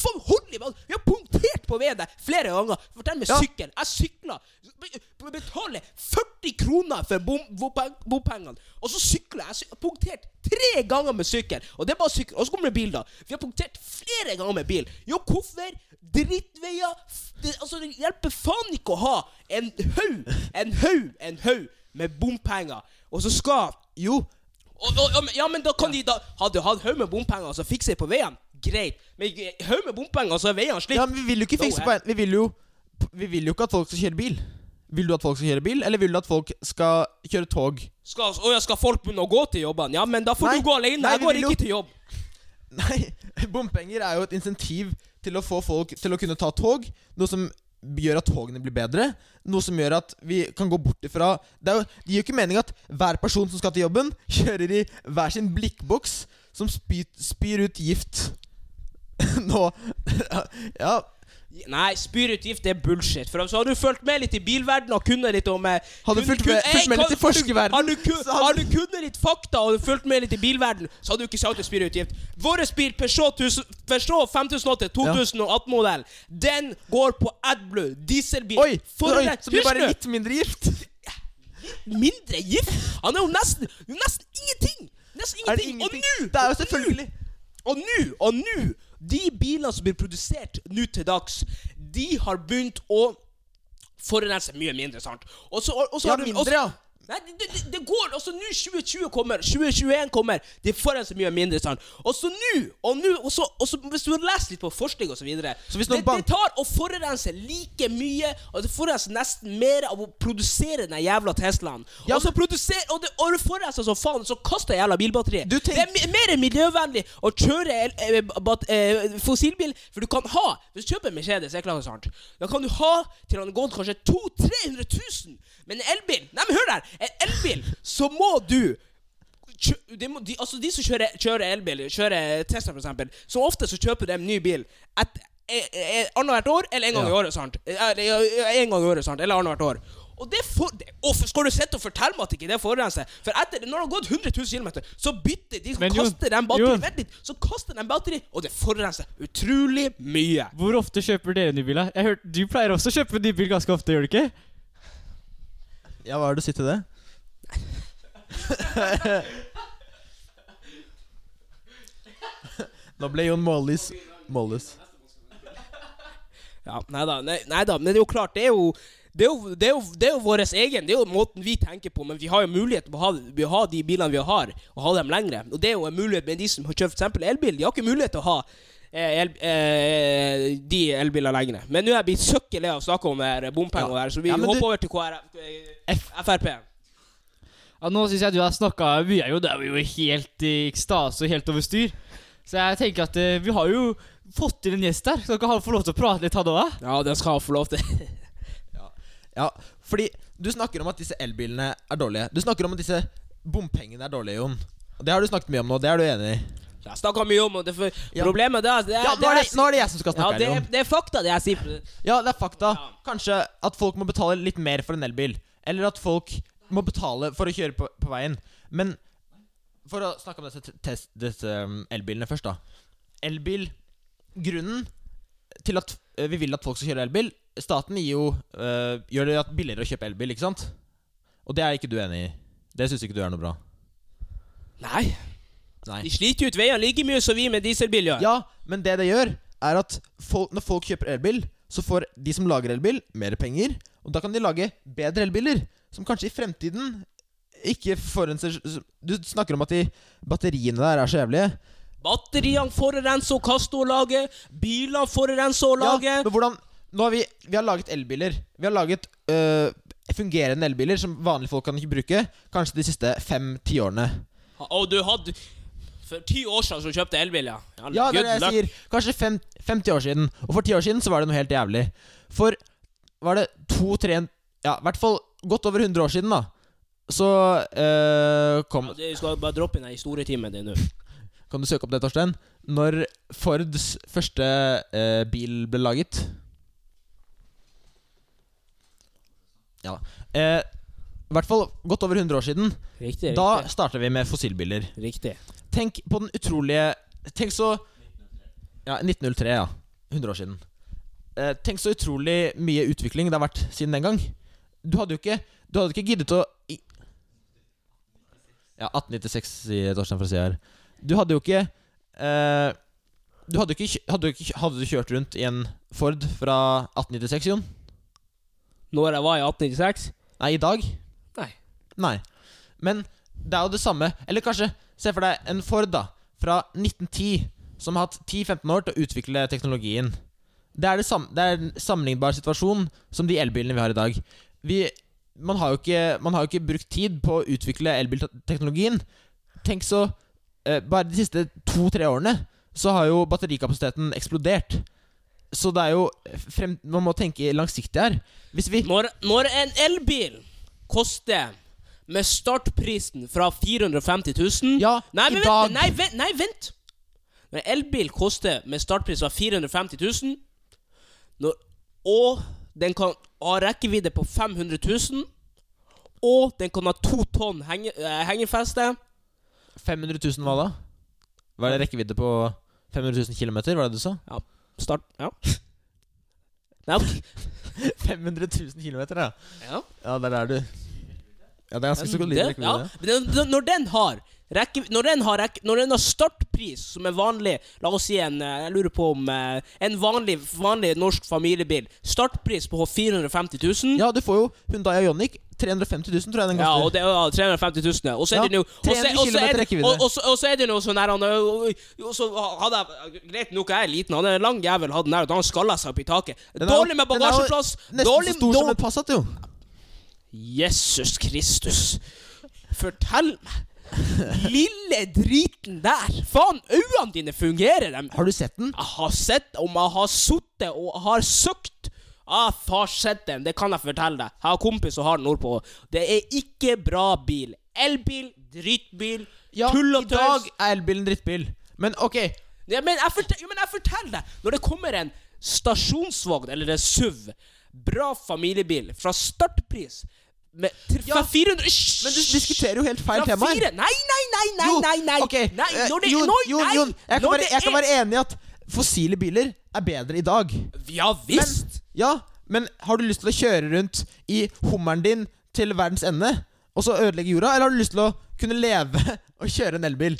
[SPEAKER 3] i Vi har punktert på veien der flere ganger. Fortell med
[SPEAKER 4] Ja.
[SPEAKER 3] sykkel. Jeg sykler. vi betale 40 kroner for bompengene. Og så sykler jeg. Jeg har punktert tre ganger med sykkel. Og det er bare sykkel. Og så kommer det bil, da. Vi har punktert flere ganger med bil. Jo, hvorfor? Drittveier. Det, altså, det hjelper faen ikke å ha en haug, en haug, en haug med bompenger. Og så skal
[SPEAKER 4] Jo.
[SPEAKER 3] og, og, ja, men da kan de da Hadde hatt haug med bompenger så fikser det på veien, greit. Men eh, haug med bompenger, så er veiene slitt.
[SPEAKER 4] Ja, men vi vil jo ikke fikse på en Vi vil jo Vi vil jo ikke at folk skal kjøre bil. Vil du at folk skal kjøre bil, eller vil du at folk skal kjøre tog?
[SPEAKER 3] Skal, å, ja, skal folk begynne å gå til jobben? Ja, men da får
[SPEAKER 4] Nei,
[SPEAKER 3] du gå alene.
[SPEAKER 4] nei,
[SPEAKER 3] jeg går ikke til jobb.
[SPEAKER 4] Nei, bompenger er jo et insentiv til å få folk til å kunne ta tog. Noe som gjør at togene blir bedre. Noe som gjør at vi kan gå bort ifra Det, jo, det gir jo ikke mening at hver person som skal til jobben, kjører i hver sin blikkboks som spyr, spyr ut gift. Nå Ja.
[SPEAKER 3] Nei, spyr-utgift er bullshit. For så har du fulgt med litt i bilverdenen og kunnet litt om eh,
[SPEAKER 4] Har du
[SPEAKER 3] kun-
[SPEAKER 4] fulgt med- fulgt med litt i forskerverdenen,
[SPEAKER 3] Har du, du kunnet litt fakta og fulgt med litt i bilverdenen, så hadde du ikke sagt er spyr-utgift. Vår bil, Peugeot, Peugeot 5008 2018-modell, den går på AdBlue, dieselbil.
[SPEAKER 4] Oi!
[SPEAKER 3] For
[SPEAKER 4] oi så blir bare litt mindre gift.
[SPEAKER 3] Mindre gift? Han er jo nesten, nesten ingenting! Nesten ingenting.
[SPEAKER 4] ingenting?
[SPEAKER 3] Og nå
[SPEAKER 4] Det er jo selvfølgelig
[SPEAKER 3] Og nå, og nå De bilene som blir produsert nå til dags, de har begynt å forurense mye mindre, sant? Også, også, og, og
[SPEAKER 4] Ja, mindre, ja.
[SPEAKER 3] Nei, det, det, det går Altså, nå 2020 kommer, 2021 kommer, de forurenser mye mindre, sant? Og så nå, og nå og så, og så Hvis du lest litt på forskning og så
[SPEAKER 4] Så
[SPEAKER 3] det, det tar å forurense like mye, og det forurenser nesten mer av å produsere den jævla Teslaen.
[SPEAKER 4] Ja,
[SPEAKER 3] og så produserer Og det, og forurenser som faen, så kaster jævla
[SPEAKER 4] bilbatteriet.
[SPEAKER 3] Det er mer miljøvennlig å kjøre el, eh, bat, eh, fossilbil, for du kan ha Hvis du kjøper en Mercedes, jeg klarer sant da kan du ha til han gått kanskje 200 000-300 000. Men en elbil Nei, men hør der! En elbil, så må du de, må, de, altså de som kjører, kjører elbil, kjører Tesla eksempel, så ofte så kjøper de en ny bil et, eh, eh, annethvert år eller en gang
[SPEAKER 4] Ja.
[SPEAKER 3] i året. sant? En gang i året, sant? Eller annethvert år. Og det for, og skal du sitte og fortelle meg at ikke det forurenser? For etter, når det har gått 100 000 km, så bytter de
[SPEAKER 2] Men
[SPEAKER 3] kaster den batteri. Vent litt, så kaster de batteri, og det forurenser utrolig mye.
[SPEAKER 2] Hvor ofte kjøper dere nybiler? Jeg hørte, Du pleier også å kjøpe nybil ganske ofte, gjør du ikke?
[SPEAKER 4] Ja, hva er det å si til det? Nå ble Jon Mollis Mollis.
[SPEAKER 3] Ja, nei da, nei, nei da, men det er jo klart, det er jo det, er jo, det, er jo, det er jo vår egen Det er jo måten vi tenker på, men vi har jo mulighet til å ha, vi ha de bilene vi har, og ha dem lengre. Og det er jo en mulighet med de som har kjørt f.eks. elbil. De har ikke mulighet til å ha el, eh, de elbilene lenger. Men nå er jeg blitt søkkelig av å snakke om her bompenger, her, så vi
[SPEAKER 4] Ja, men
[SPEAKER 3] hopper
[SPEAKER 4] du-
[SPEAKER 3] over til KrF, eh, Frp.
[SPEAKER 2] Ja, nå syns jeg du har snakka mye. Jo, det er jo helt i ekstase og helt over styr. Så jeg tenker at eh, vi har jo fått til en gjest der. Så dere har få lov til å prate litt, han òg.
[SPEAKER 3] Ja, det skal han få lov til.
[SPEAKER 4] Ja, fordi du snakker om at disse elbilene er dårlige. Du snakker om at disse bompengene er dårlige, Jon. Det har du snakket mye om nå. Det er du enig i?
[SPEAKER 3] Jeg snakka mye om det, før.
[SPEAKER 4] Ja.
[SPEAKER 3] problemet det er, det er,
[SPEAKER 4] Ja, nå er det, nå er det jeg som skal
[SPEAKER 3] ja,
[SPEAKER 4] snakke
[SPEAKER 3] det,
[SPEAKER 4] her,
[SPEAKER 3] er, det er fakta, det jeg sier.
[SPEAKER 4] Ja, det er fakta. Kanskje at folk må betale litt mer for en elbil. Eller at folk må betale for å kjøre på, på veien. Men for å snakke om disse, test, disse um, elbilene først, da. Elbil Grunnen til at eh, vi vil at folk skal kjøre elbil Staten gir jo øh, gjør det billigere å kjøpe elbil, ikke sant? Og det er ikke du enig i. Det syns ikke du er noe bra.
[SPEAKER 3] Nei,
[SPEAKER 4] Nei.
[SPEAKER 3] de sliter jo ut veiene like mye som vi med dieselbil gjør.
[SPEAKER 4] Ja, men det det gjør, er at folk, når folk kjøper elbil, så får de som lager elbil, mer penger. Og da kan de lage bedre elbiler, som kanskje i fremtiden ikke forurenser Du snakker om at de batteriene der er så jævlige.
[SPEAKER 3] Batteriene forurenser lager. Bilene forurenser og
[SPEAKER 4] Ja, men hvordan Nå har vi, vi har laget elbiler. Vi har laget øh, fungerende elbiler som vanlige folk kan ikke bruke. Kanskje de siste fem-ti årene.
[SPEAKER 3] Og du hadde For ti år siden så kjøpte jeg elbil, ja.
[SPEAKER 4] Ja, det er det jeg sier. Kanskje fem, 50 år siden. Og for ti år siden så var det noe helt jævlig. For var det to-tre Ja, i hvert fall godt over 100 år siden, da. Så øh, kom
[SPEAKER 3] Ja, Du skal bare droppe inn i historietimen din nå.
[SPEAKER 4] Kan du søke opp det, Torstein? Når Fords første øh, bil ble laget. Ja. Eh, I hvert fall godt over 100 år siden.
[SPEAKER 3] Riktig. riktig.
[SPEAKER 4] Da starta vi med fossilbiler.
[SPEAKER 3] riktig.
[SPEAKER 4] Tenk på den utrolige Tenk så Ja, 1903, ja. 100 år siden. Eh, tenk så utrolig mye utvikling det har vært siden den gang. Du hadde jo ikke Du hadde ikke giddet å i Ja, 1896, sier Torstein fra sida her. Du hadde jo ikke eh, Du hadde jo ikke, hadde, jo ikke Hadde du kjørt rundt i en Ford fra 1896, Jon?
[SPEAKER 3] Når jeg var i 1896?
[SPEAKER 4] Nei, i dag?
[SPEAKER 3] Nei.
[SPEAKER 4] Nei. Men det er jo det samme. Eller kanskje, se for deg en Ford da fra 1910 som har hatt 10-15 år til å utvikle teknologien. Det er, det, sam det er en sammenlignbar situasjon som de elbilene vi har i dag. Vi, man, har jo ikke, man har jo ikke brukt tid på å utvikle elbilteknologien. Tenk så eh, Bare de siste to-tre årene så har jo batterikapasiteten eksplodert. Så det er jo frem, Man må tenke langsiktig her. Hvis vi
[SPEAKER 3] Når, når en elbil koster med startprisen fra 450 000
[SPEAKER 4] Ja,
[SPEAKER 3] nei,
[SPEAKER 4] i dag
[SPEAKER 3] nei, vent, nei, vent! Når en elbil koster med startpris fra 450 000 når, Og den kan ha rekkevidde på 500 000 Og den kan ha to tonn henge, eh, hengefeste
[SPEAKER 4] 500 000 hva da? Var det rekkevidde på 500 000 km, var det du sa?
[SPEAKER 3] Start Ja. Nei, ok.
[SPEAKER 4] 500 000 km, ja.
[SPEAKER 3] ja.
[SPEAKER 4] Ja, der er du. Ja, det ganske så god
[SPEAKER 3] Det-
[SPEAKER 4] rekkevidde.
[SPEAKER 3] ja. Men Når den har rekke, når, den har rekke, når den har startpris som er vanlig La oss si en eh, Jeg lurer på om eh, En vanlig, vanlig norsk familiebil. Startpris på 450 000.
[SPEAKER 4] Ja, du får jo Hyundai Ioniq. 350 000, tror jeg den
[SPEAKER 3] Ja,
[SPEAKER 4] koster.
[SPEAKER 3] og det ja, 350 000. ja. Og så er
[SPEAKER 4] Ja,
[SPEAKER 3] det jo og så-
[SPEAKER 4] 300
[SPEAKER 3] er og- og det noe sånn han, ø, Og så hadde jeg Greit nok, jeg er liten. Han er en lang jævel, hadde den der, og da han skalla seg opp i taket.
[SPEAKER 4] Den jo-
[SPEAKER 3] Dårlig med
[SPEAKER 4] den jo
[SPEAKER 3] bagasjeplass.
[SPEAKER 4] Nesten
[SPEAKER 3] Dårlig
[SPEAKER 4] så stor som en Passat, jo.
[SPEAKER 3] Jesus Kristus. Fortell meg. Lille driten der. Faen, øynene dine fungerer, dem.
[SPEAKER 4] Har du sett den?
[SPEAKER 3] Jeg har sett om jeg har sittet og har søkt. Jeg har sett den, det kan jeg fortelle deg. Jeg har kompis som har den nordpå. Det er ikke bra bil. Elbil, drittbil,
[SPEAKER 4] Ja,
[SPEAKER 3] tull og
[SPEAKER 4] i dag
[SPEAKER 3] tøys.
[SPEAKER 4] er elbilen drittbil. Men ok,
[SPEAKER 3] Ja, men, jeg fortel, jo, men jeg forteller deg. Når det kommer en stasjonsvogn eller en SUV, bra familiebil, fra startpris med
[SPEAKER 4] Ja,
[SPEAKER 3] 400 Hysj!
[SPEAKER 4] men du diskuterer jo helt feil tema her.
[SPEAKER 3] Nei, nei, nei, nei,
[SPEAKER 4] Jo,
[SPEAKER 3] nei, nei.
[SPEAKER 4] Okay.
[SPEAKER 3] nei
[SPEAKER 4] eh,
[SPEAKER 3] når det,
[SPEAKER 4] Jon,
[SPEAKER 3] når,
[SPEAKER 4] Jon,
[SPEAKER 3] nei,
[SPEAKER 4] Jon, jeg kan,
[SPEAKER 3] når
[SPEAKER 4] være, jeg kan være enig i at fossile biler er bedre i dag.
[SPEAKER 3] Ja visst.
[SPEAKER 4] Ja, men har du lyst til å kjøre rundt i hummeren din til verdens ende, og så ødelegge jorda, eller har du lyst til å kunne leve og kjøre en elbil?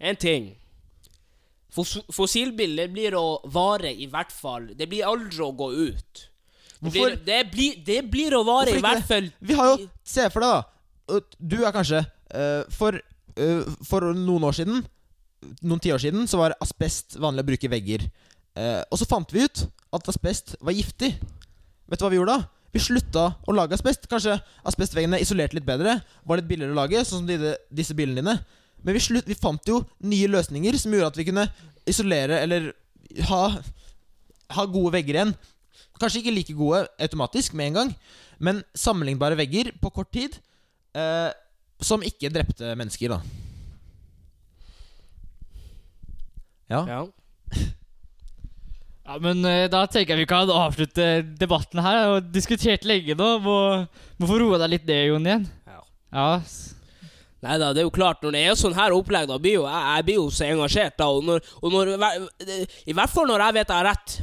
[SPEAKER 3] En ting. Fos fossilbiler blir å vare i hvert fall Det blir aldri å gå ut. Det blir, det, blir, det blir å vare i hvert fall
[SPEAKER 4] Vi har jo Se for deg, da. Du er kanskje uh, For, uh, for noen år siden, noen tiår siden, så var asbest vanlig å bruke i vegger. Uh, og så fant vi ut at asbest var giftig. Vet du hva vi gjorde da? Vi slutta å lage asbest. Kanskje asbestveggene isolerte litt bedre, var litt billigere å lage, sånn som de, disse bilene dine. Men vi, slutt, vi fant jo nye løsninger som gjorde at vi kunne isolere eller ha, ha gode vegger igjen. Kanskje ikke like gode automatisk med en gang, men sammenlignbare vegger på kort tid. Eh, som ikke drepte mennesker, da. Ja.
[SPEAKER 3] Ja.
[SPEAKER 2] Ja, men eh, da tenker jeg vi kan avslutte debatten her. Og diskutert lenge nå. Må, må få roe deg litt ned, Jon, igjen.
[SPEAKER 3] Ja.
[SPEAKER 2] Ja.
[SPEAKER 3] Nei da, det er jo klart, når det er sånn her opplegg, da blir jo jeg, jeg blir jo så engasjert, da. Og når, og når I hvert fall når jeg vet jeg har rett.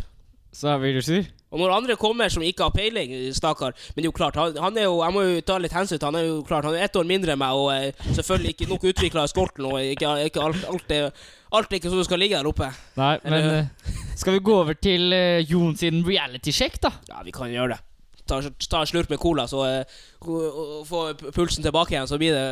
[SPEAKER 2] Så blir du sur.
[SPEAKER 3] Og når andre kommer som ikke har peiling, stakkar Men det er jo klart, han, han er jo Jeg må jo ta litt hensyn til Han er jo klart Han er ett år mindre enn meg, og eh, selvfølgelig ikke nok utvikla i skolten, og ikke, ikke alt, alt, er, alt er ikke sånn det skal ligge der oppe.
[SPEAKER 2] Nei, men eh, skal vi gå over til uh, Jon sin reality-sjekk, da?
[SPEAKER 3] Ja, vi kan gjøre det. Ta, ta en slurk med cola, så og få pulsen tilbake igjen, så blir det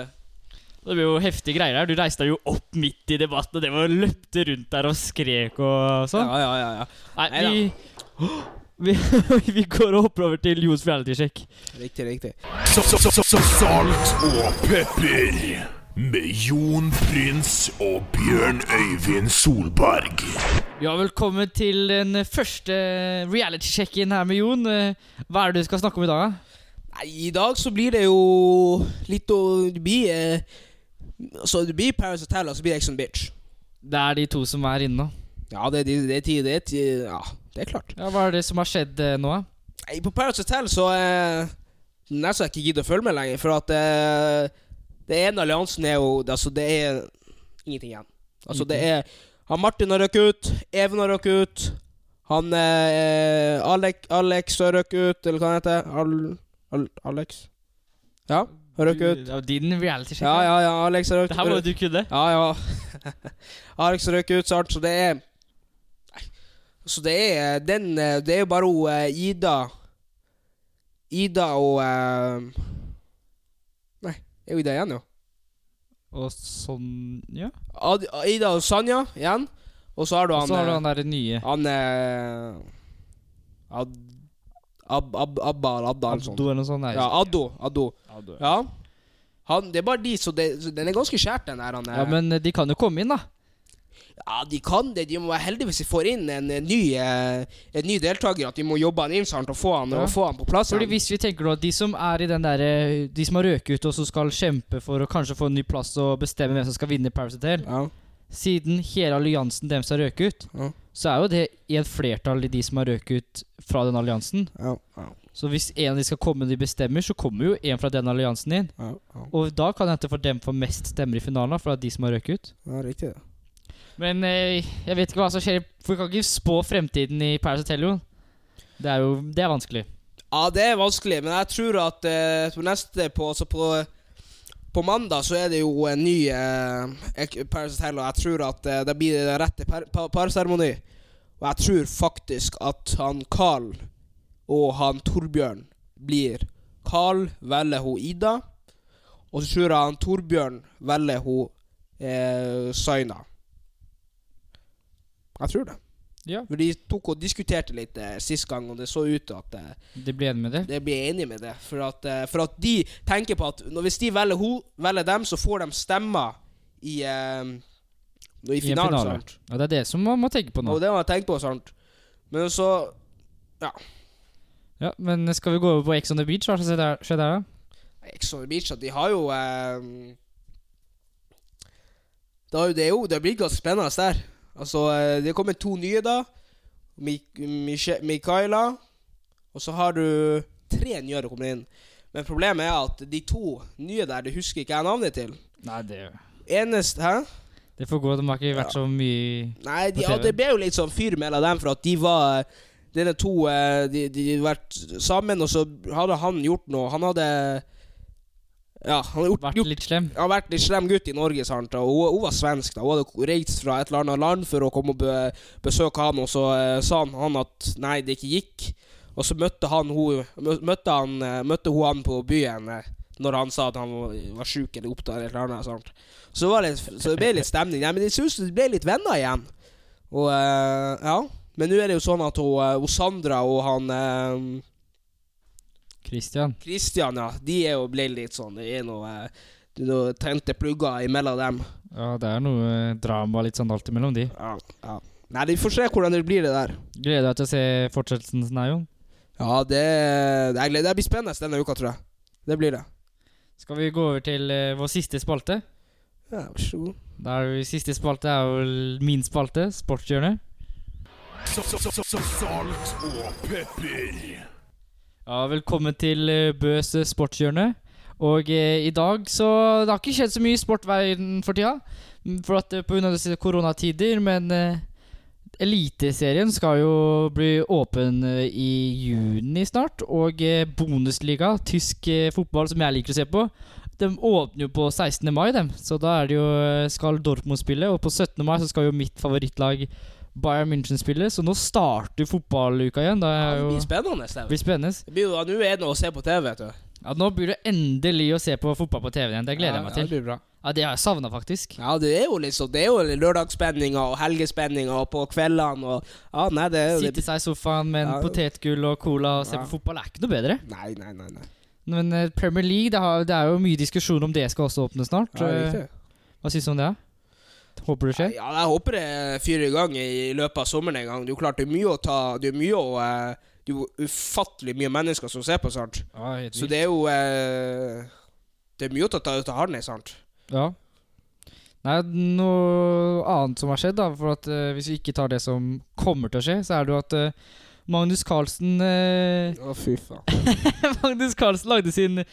[SPEAKER 2] Det blir jo heftige greier her. Du reiste deg jo opp midt i debatten, og det var løpte rundt der og skrek og sånn.
[SPEAKER 3] Ja, ja, ja. ja.
[SPEAKER 2] Nei, vi, vi Vi går og hopper over til Jons reality check.
[SPEAKER 3] Riktig, riktig.
[SPEAKER 1] Så- så- så- så- Salt og pepper med Jon Prins og Bjørn Øyvind Solberg.
[SPEAKER 2] Ja, velkommen til den første reality check-in her med Jon. Eh, Hva er det du skal snakke om i dag?
[SPEAKER 3] Nei, i dag så blir det jo litt å bli eh, Så det blir Paris Hotel, og så blir det Ex on Bitch.
[SPEAKER 2] Det er de to som er inne nå.
[SPEAKER 3] Ja, det, det, det er det tid Ja, det er klart.
[SPEAKER 2] Ja, Hva er det som har skjedd eh, nå?
[SPEAKER 3] Nei, på Paradise Hotel så eh, Nesten jeg ikke gidder å følge med lenger, for at eh, det ene alliansen er jo Altså, det er ingenting igjen. Altså, det er Han Martin har røkket ut, Even har røkket ut, han eh, Alek, Alex har røkket ut, eller hva han heter. Al, Al, Alex? Ja, har røkket ut.
[SPEAKER 2] Det er din reality-sjekk.
[SPEAKER 3] Ja, ja, ja, Alex har røkket ut.
[SPEAKER 2] Det her må du kunne.
[SPEAKER 3] Ja, ja. Alex har røkket ut, sant, så det er. Så det er den eh, Det er jo bare hun eh, Ida Ida og Nei, Nei, er jo Ida igjen, jo.
[SPEAKER 2] Og Sonja?
[SPEAKER 3] Ad, Ida og Sanja igjen. Og så har du
[SPEAKER 2] Og
[SPEAKER 3] han
[SPEAKER 2] så har du
[SPEAKER 3] eh,
[SPEAKER 2] han derre nye.
[SPEAKER 3] Han eh, Ad, ab, ab, Abba eller Adda eller
[SPEAKER 2] Addo eller noe sånt.
[SPEAKER 3] Ja, Addo. Addo.
[SPEAKER 2] Addo.
[SPEAKER 3] Ja. Han, det er bare de, så, det, så den er ganske skjært, den der. Han, eh,
[SPEAKER 2] Ja, men eh, de kan jo komme inn, da.
[SPEAKER 3] Ja, de kan det. De må være heldige hvis de får inn en, eh, ny, eh, en ny deltaker. At de må jobbe han inn sånn og få han,
[SPEAKER 2] Ja.
[SPEAKER 3] og få han på plass.
[SPEAKER 2] Fordi hvis vi tenker at De som er i den der, eh, De som har røket ut og som skal kjempe for å kanskje få en ny plass og bestemme hvem som skal vinne Paris Hotel
[SPEAKER 3] ja.
[SPEAKER 2] Siden hele alliansen deres har røket ut,
[SPEAKER 3] Ja.
[SPEAKER 2] så er jo det i et flertall i de som har røket ut fra den alliansen.
[SPEAKER 3] Ja, ja,
[SPEAKER 2] Så hvis en av de skal komme de bestemmer, så kommer jo en fra den alliansen inn. Og da kan det hende for dem får mest stemmer i finalen, fra de som har røket ut.
[SPEAKER 3] ja riktig. det.
[SPEAKER 2] Men eh, jeg vet ikke hva som skjer, for vi kan ikke spå fremtiden i Paris Hotel. Det er jo det er vanskelig.
[SPEAKER 3] Ja, det er vanskelig, men jeg tror at eh, på neste på, altså på, på mandag så er det jo en ny eh, Paris Hotel, og jeg tror at eh, det blir den rette par- pa- parseremoni. Og jeg tror faktisk at han Carl og han Torbjørn blir Carl velger hun Ida, og så tror jeg han Torbjørn velger hun eh, Saina. Jeg tror det.
[SPEAKER 2] Ja.
[SPEAKER 3] For de tok og diskuterte litt eh, sist gang, og det så ut til at eh,
[SPEAKER 2] De blir enige med det.
[SPEAKER 3] de blir enige med det. For at, eh, for at de tenker på at når, hvis de velger, ho, velger dem, så får de stemmer i, eh, i
[SPEAKER 2] I en
[SPEAKER 3] finalen.
[SPEAKER 2] finale.
[SPEAKER 3] sant?
[SPEAKER 2] Ja, det er det som man må tenke på nå.
[SPEAKER 3] Og det må jeg tenke på. sant? Men så
[SPEAKER 2] Ja, Ja, Men skal vi gå over på Ex on the Beach? Hva der, skjer der da?
[SPEAKER 3] Ex on the Beach, at de har jo eh, det, har jo, det er jo Det blir ganske spennende der. Altså, eh, Det er kommet to nye, da. Mik Mikaela. Og så har du tre nye som kommer inn. Men problemet er at de to nye der, det husker ikke jeg navnet til.
[SPEAKER 2] Nei, det,
[SPEAKER 3] Eneste Hæ?
[SPEAKER 2] det får gå. De har ikke vært så mye
[SPEAKER 3] Nei, de, ja, det ble jo litt sånn fyr mellom dem, for at de var Denne to eh, De de hadde vært sammen, og så hadde han gjort noe. Han hadde Ja, han gjort,
[SPEAKER 2] Vært litt slem.
[SPEAKER 3] han har vært litt slem gutt i Norge, sant? og hun, hun var svensk. da Hun hadde reist fra et eller annet land for å komme og be, besøke han, og så uh, sa han, han at nei, det ikke gikk. Og så møtte han hun Møtte han, eh, møtte hun han på byen eh, når han sa at han var, var sjuk eller opptatt eller noe annet. Sant? Så, litt- så det ble litt stemning. Ja, men jeg synes de ble litt venner igjen. Og uh, ja. Men nå er det jo sånn at hun, hun Sandra og han eh,
[SPEAKER 2] Christian.
[SPEAKER 3] Christian, ja, de er jo ble litt sånn Det er noe, eh, noe tente plugger imellom dem.
[SPEAKER 2] Ja, det er noe eh, drama litt sånn alltid mellom de.
[SPEAKER 3] Ja, ja. Nei, vi får se hvordan det blir, det der.
[SPEAKER 2] Gleder deg til å se fortsettelsen, nei, Jon?
[SPEAKER 3] Ja, det, det, er gled- det blir spennende denne uka, tror jeg. Det blir det.
[SPEAKER 2] Skal vi gå over til uh, vår siste spalte?
[SPEAKER 3] Ja, vær så god.
[SPEAKER 2] Da er vi Siste spalte er vel min spalte, Sportshjørnet.
[SPEAKER 1] Salt og pepper.
[SPEAKER 2] Ja, velkommen til eh, Bøs eh, sportshjørne. Og eh, i dag så Det har ikke skjedd så mye i sportverden for tida. mm, For at Pga. grunn av koronatider, men eh, Eliteserien skal jo bli åpen eh, i juni snart. Og eh, Bundesliga, tysk eh, fotball som jeg liker å se på, de åpner jo på 16. mai, dem. Så da er det jo, eh, skal Dortmund spille, og på 17. mai så skal jo mitt favorittlag Bayern München-spiller, Så nå starter fotballuka igjen. Da
[SPEAKER 3] Ja,
[SPEAKER 2] er
[SPEAKER 3] det blir spennende.
[SPEAKER 2] det blir spennende.
[SPEAKER 3] Det blir jo, Nå er det noe å se på TV, vet du.
[SPEAKER 2] Ja, Nå blir det endelig å se på fotball på TV igjen. Det gleder jeg meg til.
[SPEAKER 3] Ja, det blir bra.
[SPEAKER 2] Ja, Det har jeg savna, faktisk.
[SPEAKER 3] Ja, det er jo sånn Det er jo lørdagsspenninger og helgespenninger og på kveldene og Ja, nei, det er jo
[SPEAKER 2] Sitte seg i sofaen med en
[SPEAKER 3] Ja.
[SPEAKER 2] potetgull og cola og se
[SPEAKER 3] Ja.
[SPEAKER 2] på fotball er ikke noe bedre.
[SPEAKER 3] Nei, nei, nei. nei.
[SPEAKER 2] Men eh, Premier League, det, har, det er jo mye diskusjon om det skal også åpne snart.
[SPEAKER 3] Ja,
[SPEAKER 2] det
[SPEAKER 3] er
[SPEAKER 2] Hva syns du om det? Håper det skjer?
[SPEAKER 3] Ja, jeg håper det fyrer i gang i løpet av sommeren en gang. Det er jo klart det er mye å ta Det er mye å eh, Det er jo ufattelig mye mennesker som ser på, sant.
[SPEAKER 2] Ja, helt
[SPEAKER 3] Så det er jo eh, Det er mye å ta ut av hånda, sant.
[SPEAKER 2] Ja. Nei, noe annet som har skjedd, da, for at eh, hvis vi ikke tar det som kommer til å skje, så er det jo at Magnus Carlsen eh,
[SPEAKER 3] Å, fy faen.
[SPEAKER 2] Magnus Carlsen lagde sin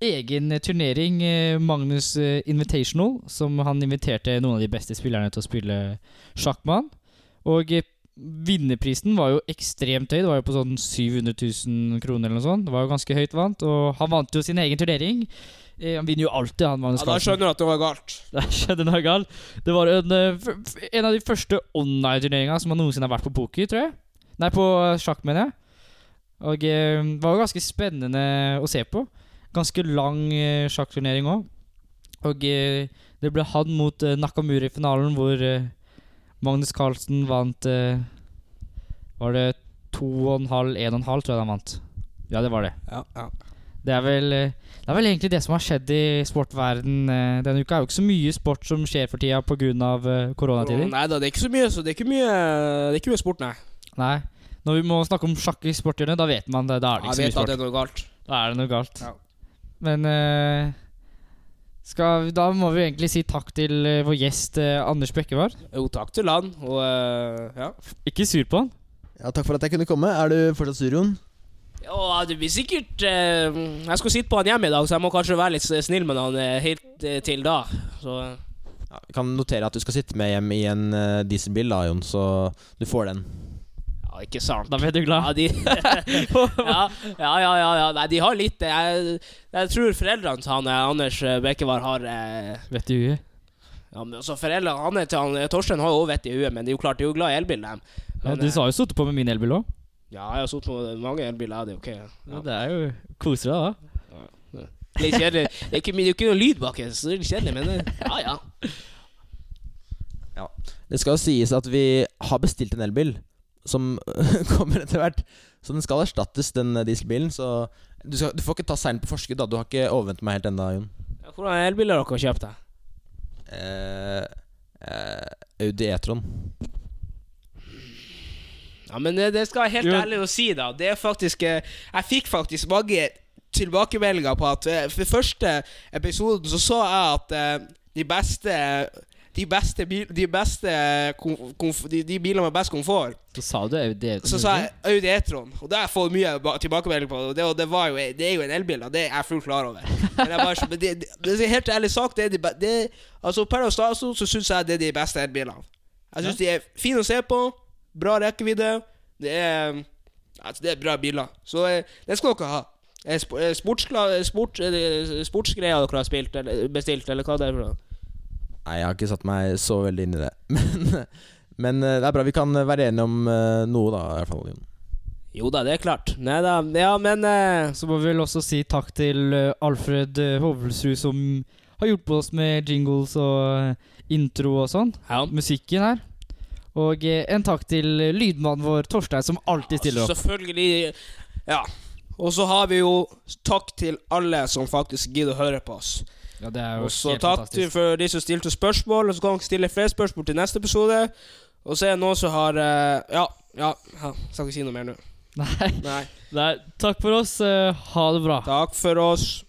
[SPEAKER 2] egen turnering, eh, Magnus eh, Invitational, som han inviterte noen av de beste spillerne til å spille sjakk med han. Og eh, vinnerprisen var jo ekstremt høy. Det var jo på sånn 700 000 kroner eller noe sånt. Det var jo ganske høyt vant, og han vant jo sin egen turnering. Han vinner jo alltid, han Magnus Carlsen.
[SPEAKER 3] Ja, da skjønner du at det var galt.
[SPEAKER 2] Skjedde noe galt. Det var en, eh, f f en av de første online-turneringene som han noensinne har vært på poker, tror jeg. Nei, på sjakk, mener jeg. Og eh, det var jo ganske spennende å se på. Ganske lang eh, sjakkturnering òg. Og eh, det ble han mot eh, Nakamura i finalen, hvor Magnus Carlsen vant Var det to og en halv, en og en halv, tror jeg han vant. Ja, det var det.
[SPEAKER 3] Ja, ja.
[SPEAKER 2] Det er vel Det er vel egentlig det som har skjedd i sportverden denne uka. Det er jo ikke så mye sport som skjer for tida pga. Koronatider.
[SPEAKER 3] Nei da, det er ikke så mye, så det er ikke mye Det er ikke mye sport, nei.
[SPEAKER 2] Nei. Når vi må snakke om sjakk i sporthjørnet, da vet man det. Da er det
[SPEAKER 3] Jeg
[SPEAKER 2] ikke så mye
[SPEAKER 3] at
[SPEAKER 2] sport.
[SPEAKER 3] det er noe galt.
[SPEAKER 2] Da er det noe galt.
[SPEAKER 3] Ja.
[SPEAKER 2] Men eh, skal, vi- da må vi egentlig si takk til eh, vår gjest eh, Anders Bekkevar.
[SPEAKER 3] Jo, takk til han, og eh, ja.
[SPEAKER 2] Ikke sur på han.
[SPEAKER 4] Ja, Takk for at jeg kunne komme. Er du fortsatt sur, Jon?
[SPEAKER 3] Ja, det blir sikkert eh, Jeg skal sitte på han hjemme i dag, så jeg må kanskje være litt snill med han helt eh, til da. Så
[SPEAKER 4] Ja, vi kan notere at du skal sitte med hjem i en uh, dieselbil, da, Jon, så du får den.
[SPEAKER 3] Ja, ikke sant.
[SPEAKER 2] Da blir du glad.
[SPEAKER 3] Ja, de ja, ja, ja, ja, ja. Nei, de har litt eh, Jeg, jeg tror foreldrene til han eh, Anders eh, Bekkevar har eh,
[SPEAKER 2] Vet i huet?
[SPEAKER 3] Ja, men altså Foreldrene han er til han, Torstein har jo også vett i huet, men de er jo klart de er jo glad i elbil, dem.
[SPEAKER 2] Ja,
[SPEAKER 3] Men,
[SPEAKER 2] du sa jo sittet på med min elbil òg.
[SPEAKER 3] Ja, jeg har sittet på mange elbiler, det er ok.
[SPEAKER 2] Ja,
[SPEAKER 3] Ja.
[SPEAKER 2] det er jo koselig, da.
[SPEAKER 3] Litt kjedelig. Det er ikke, det er ikke noe lyd bak, så det er litt kjedelig, men ja, ja, ja.
[SPEAKER 4] Det skal jo sies at vi har bestilt en elbil som kommer etter hvert. Så den skal erstattes, den eh, dieselbilen. Så du, skal, du får ikke ta seilen på forskudd, da. Du har ikke overventet meg helt ennå, Jon.
[SPEAKER 3] Ja, Hvordan elbiler har dere kjøpt? da?
[SPEAKER 4] Eh, eh, Audi E-tron.
[SPEAKER 3] Ja, men det, det skal jeg helt
[SPEAKER 2] Jo.
[SPEAKER 3] ærlig å si, da. Det er faktisk eh, Jeg fikk faktisk mange tilbakemeldinger på at eh, For første episoden så så jeg at eh, de beste de beste, bil, de, beste komf, de, de bilene med best komfort
[SPEAKER 2] Så sa du Audi.
[SPEAKER 3] Så sa jeg Audi E-tron, og det har jeg fått mye tilbakemelding på. Og det, og det, var jo, det er jo en elbil, da. Det er jeg fullt klar over. Men jeg bare, det, det, er helt ærlig sagt, det er de, det, altså per dags så syns jeg det er de beste elbilene. Jeg syns de er fine å se på, bra rekkevidde. Det er altså, Det er bra biler. Så eh, det skal dere ha. Sportsgreier sport, eh, sport, eh, sportsgreier dere har spilt, eller bestilt, eller hva det er for noe.
[SPEAKER 4] Nei, jeg har ikke satt meg så veldig inn i det. Men, men eh, det er bra vi kan være enige om eh, noe, da. I hvert fall, Jon.
[SPEAKER 3] Jo da, det er klart. Nei da. Ja, men eh,
[SPEAKER 2] Så må vi vel også si takk til eh, Alfred eh, Hovelsrud, som har hjulpet oss med jingles og eh, intro og sånn.
[SPEAKER 3] ja.
[SPEAKER 2] Musikken her. Og eh, en takk til eh, lydmannen vår, Torstein, som alltid stiller opp.
[SPEAKER 3] Selvfølgelig. Ja. Og så har vi jo takk til alle som faktisk gidder å høre på oss.
[SPEAKER 2] Ja, det er jo
[SPEAKER 3] Og så
[SPEAKER 2] helt
[SPEAKER 3] takk
[SPEAKER 2] fantastisk.
[SPEAKER 3] for de som stilte spørsmål. Og så kan dere stille flere spørsmål til neste episode. Og så er det noen som har eh, Ja, ja, ja. Skal ikke si noe mer nå.
[SPEAKER 2] Nei,
[SPEAKER 3] Nei.
[SPEAKER 2] nei, takk for oss. eh, ha det bra.
[SPEAKER 3] Takk for oss.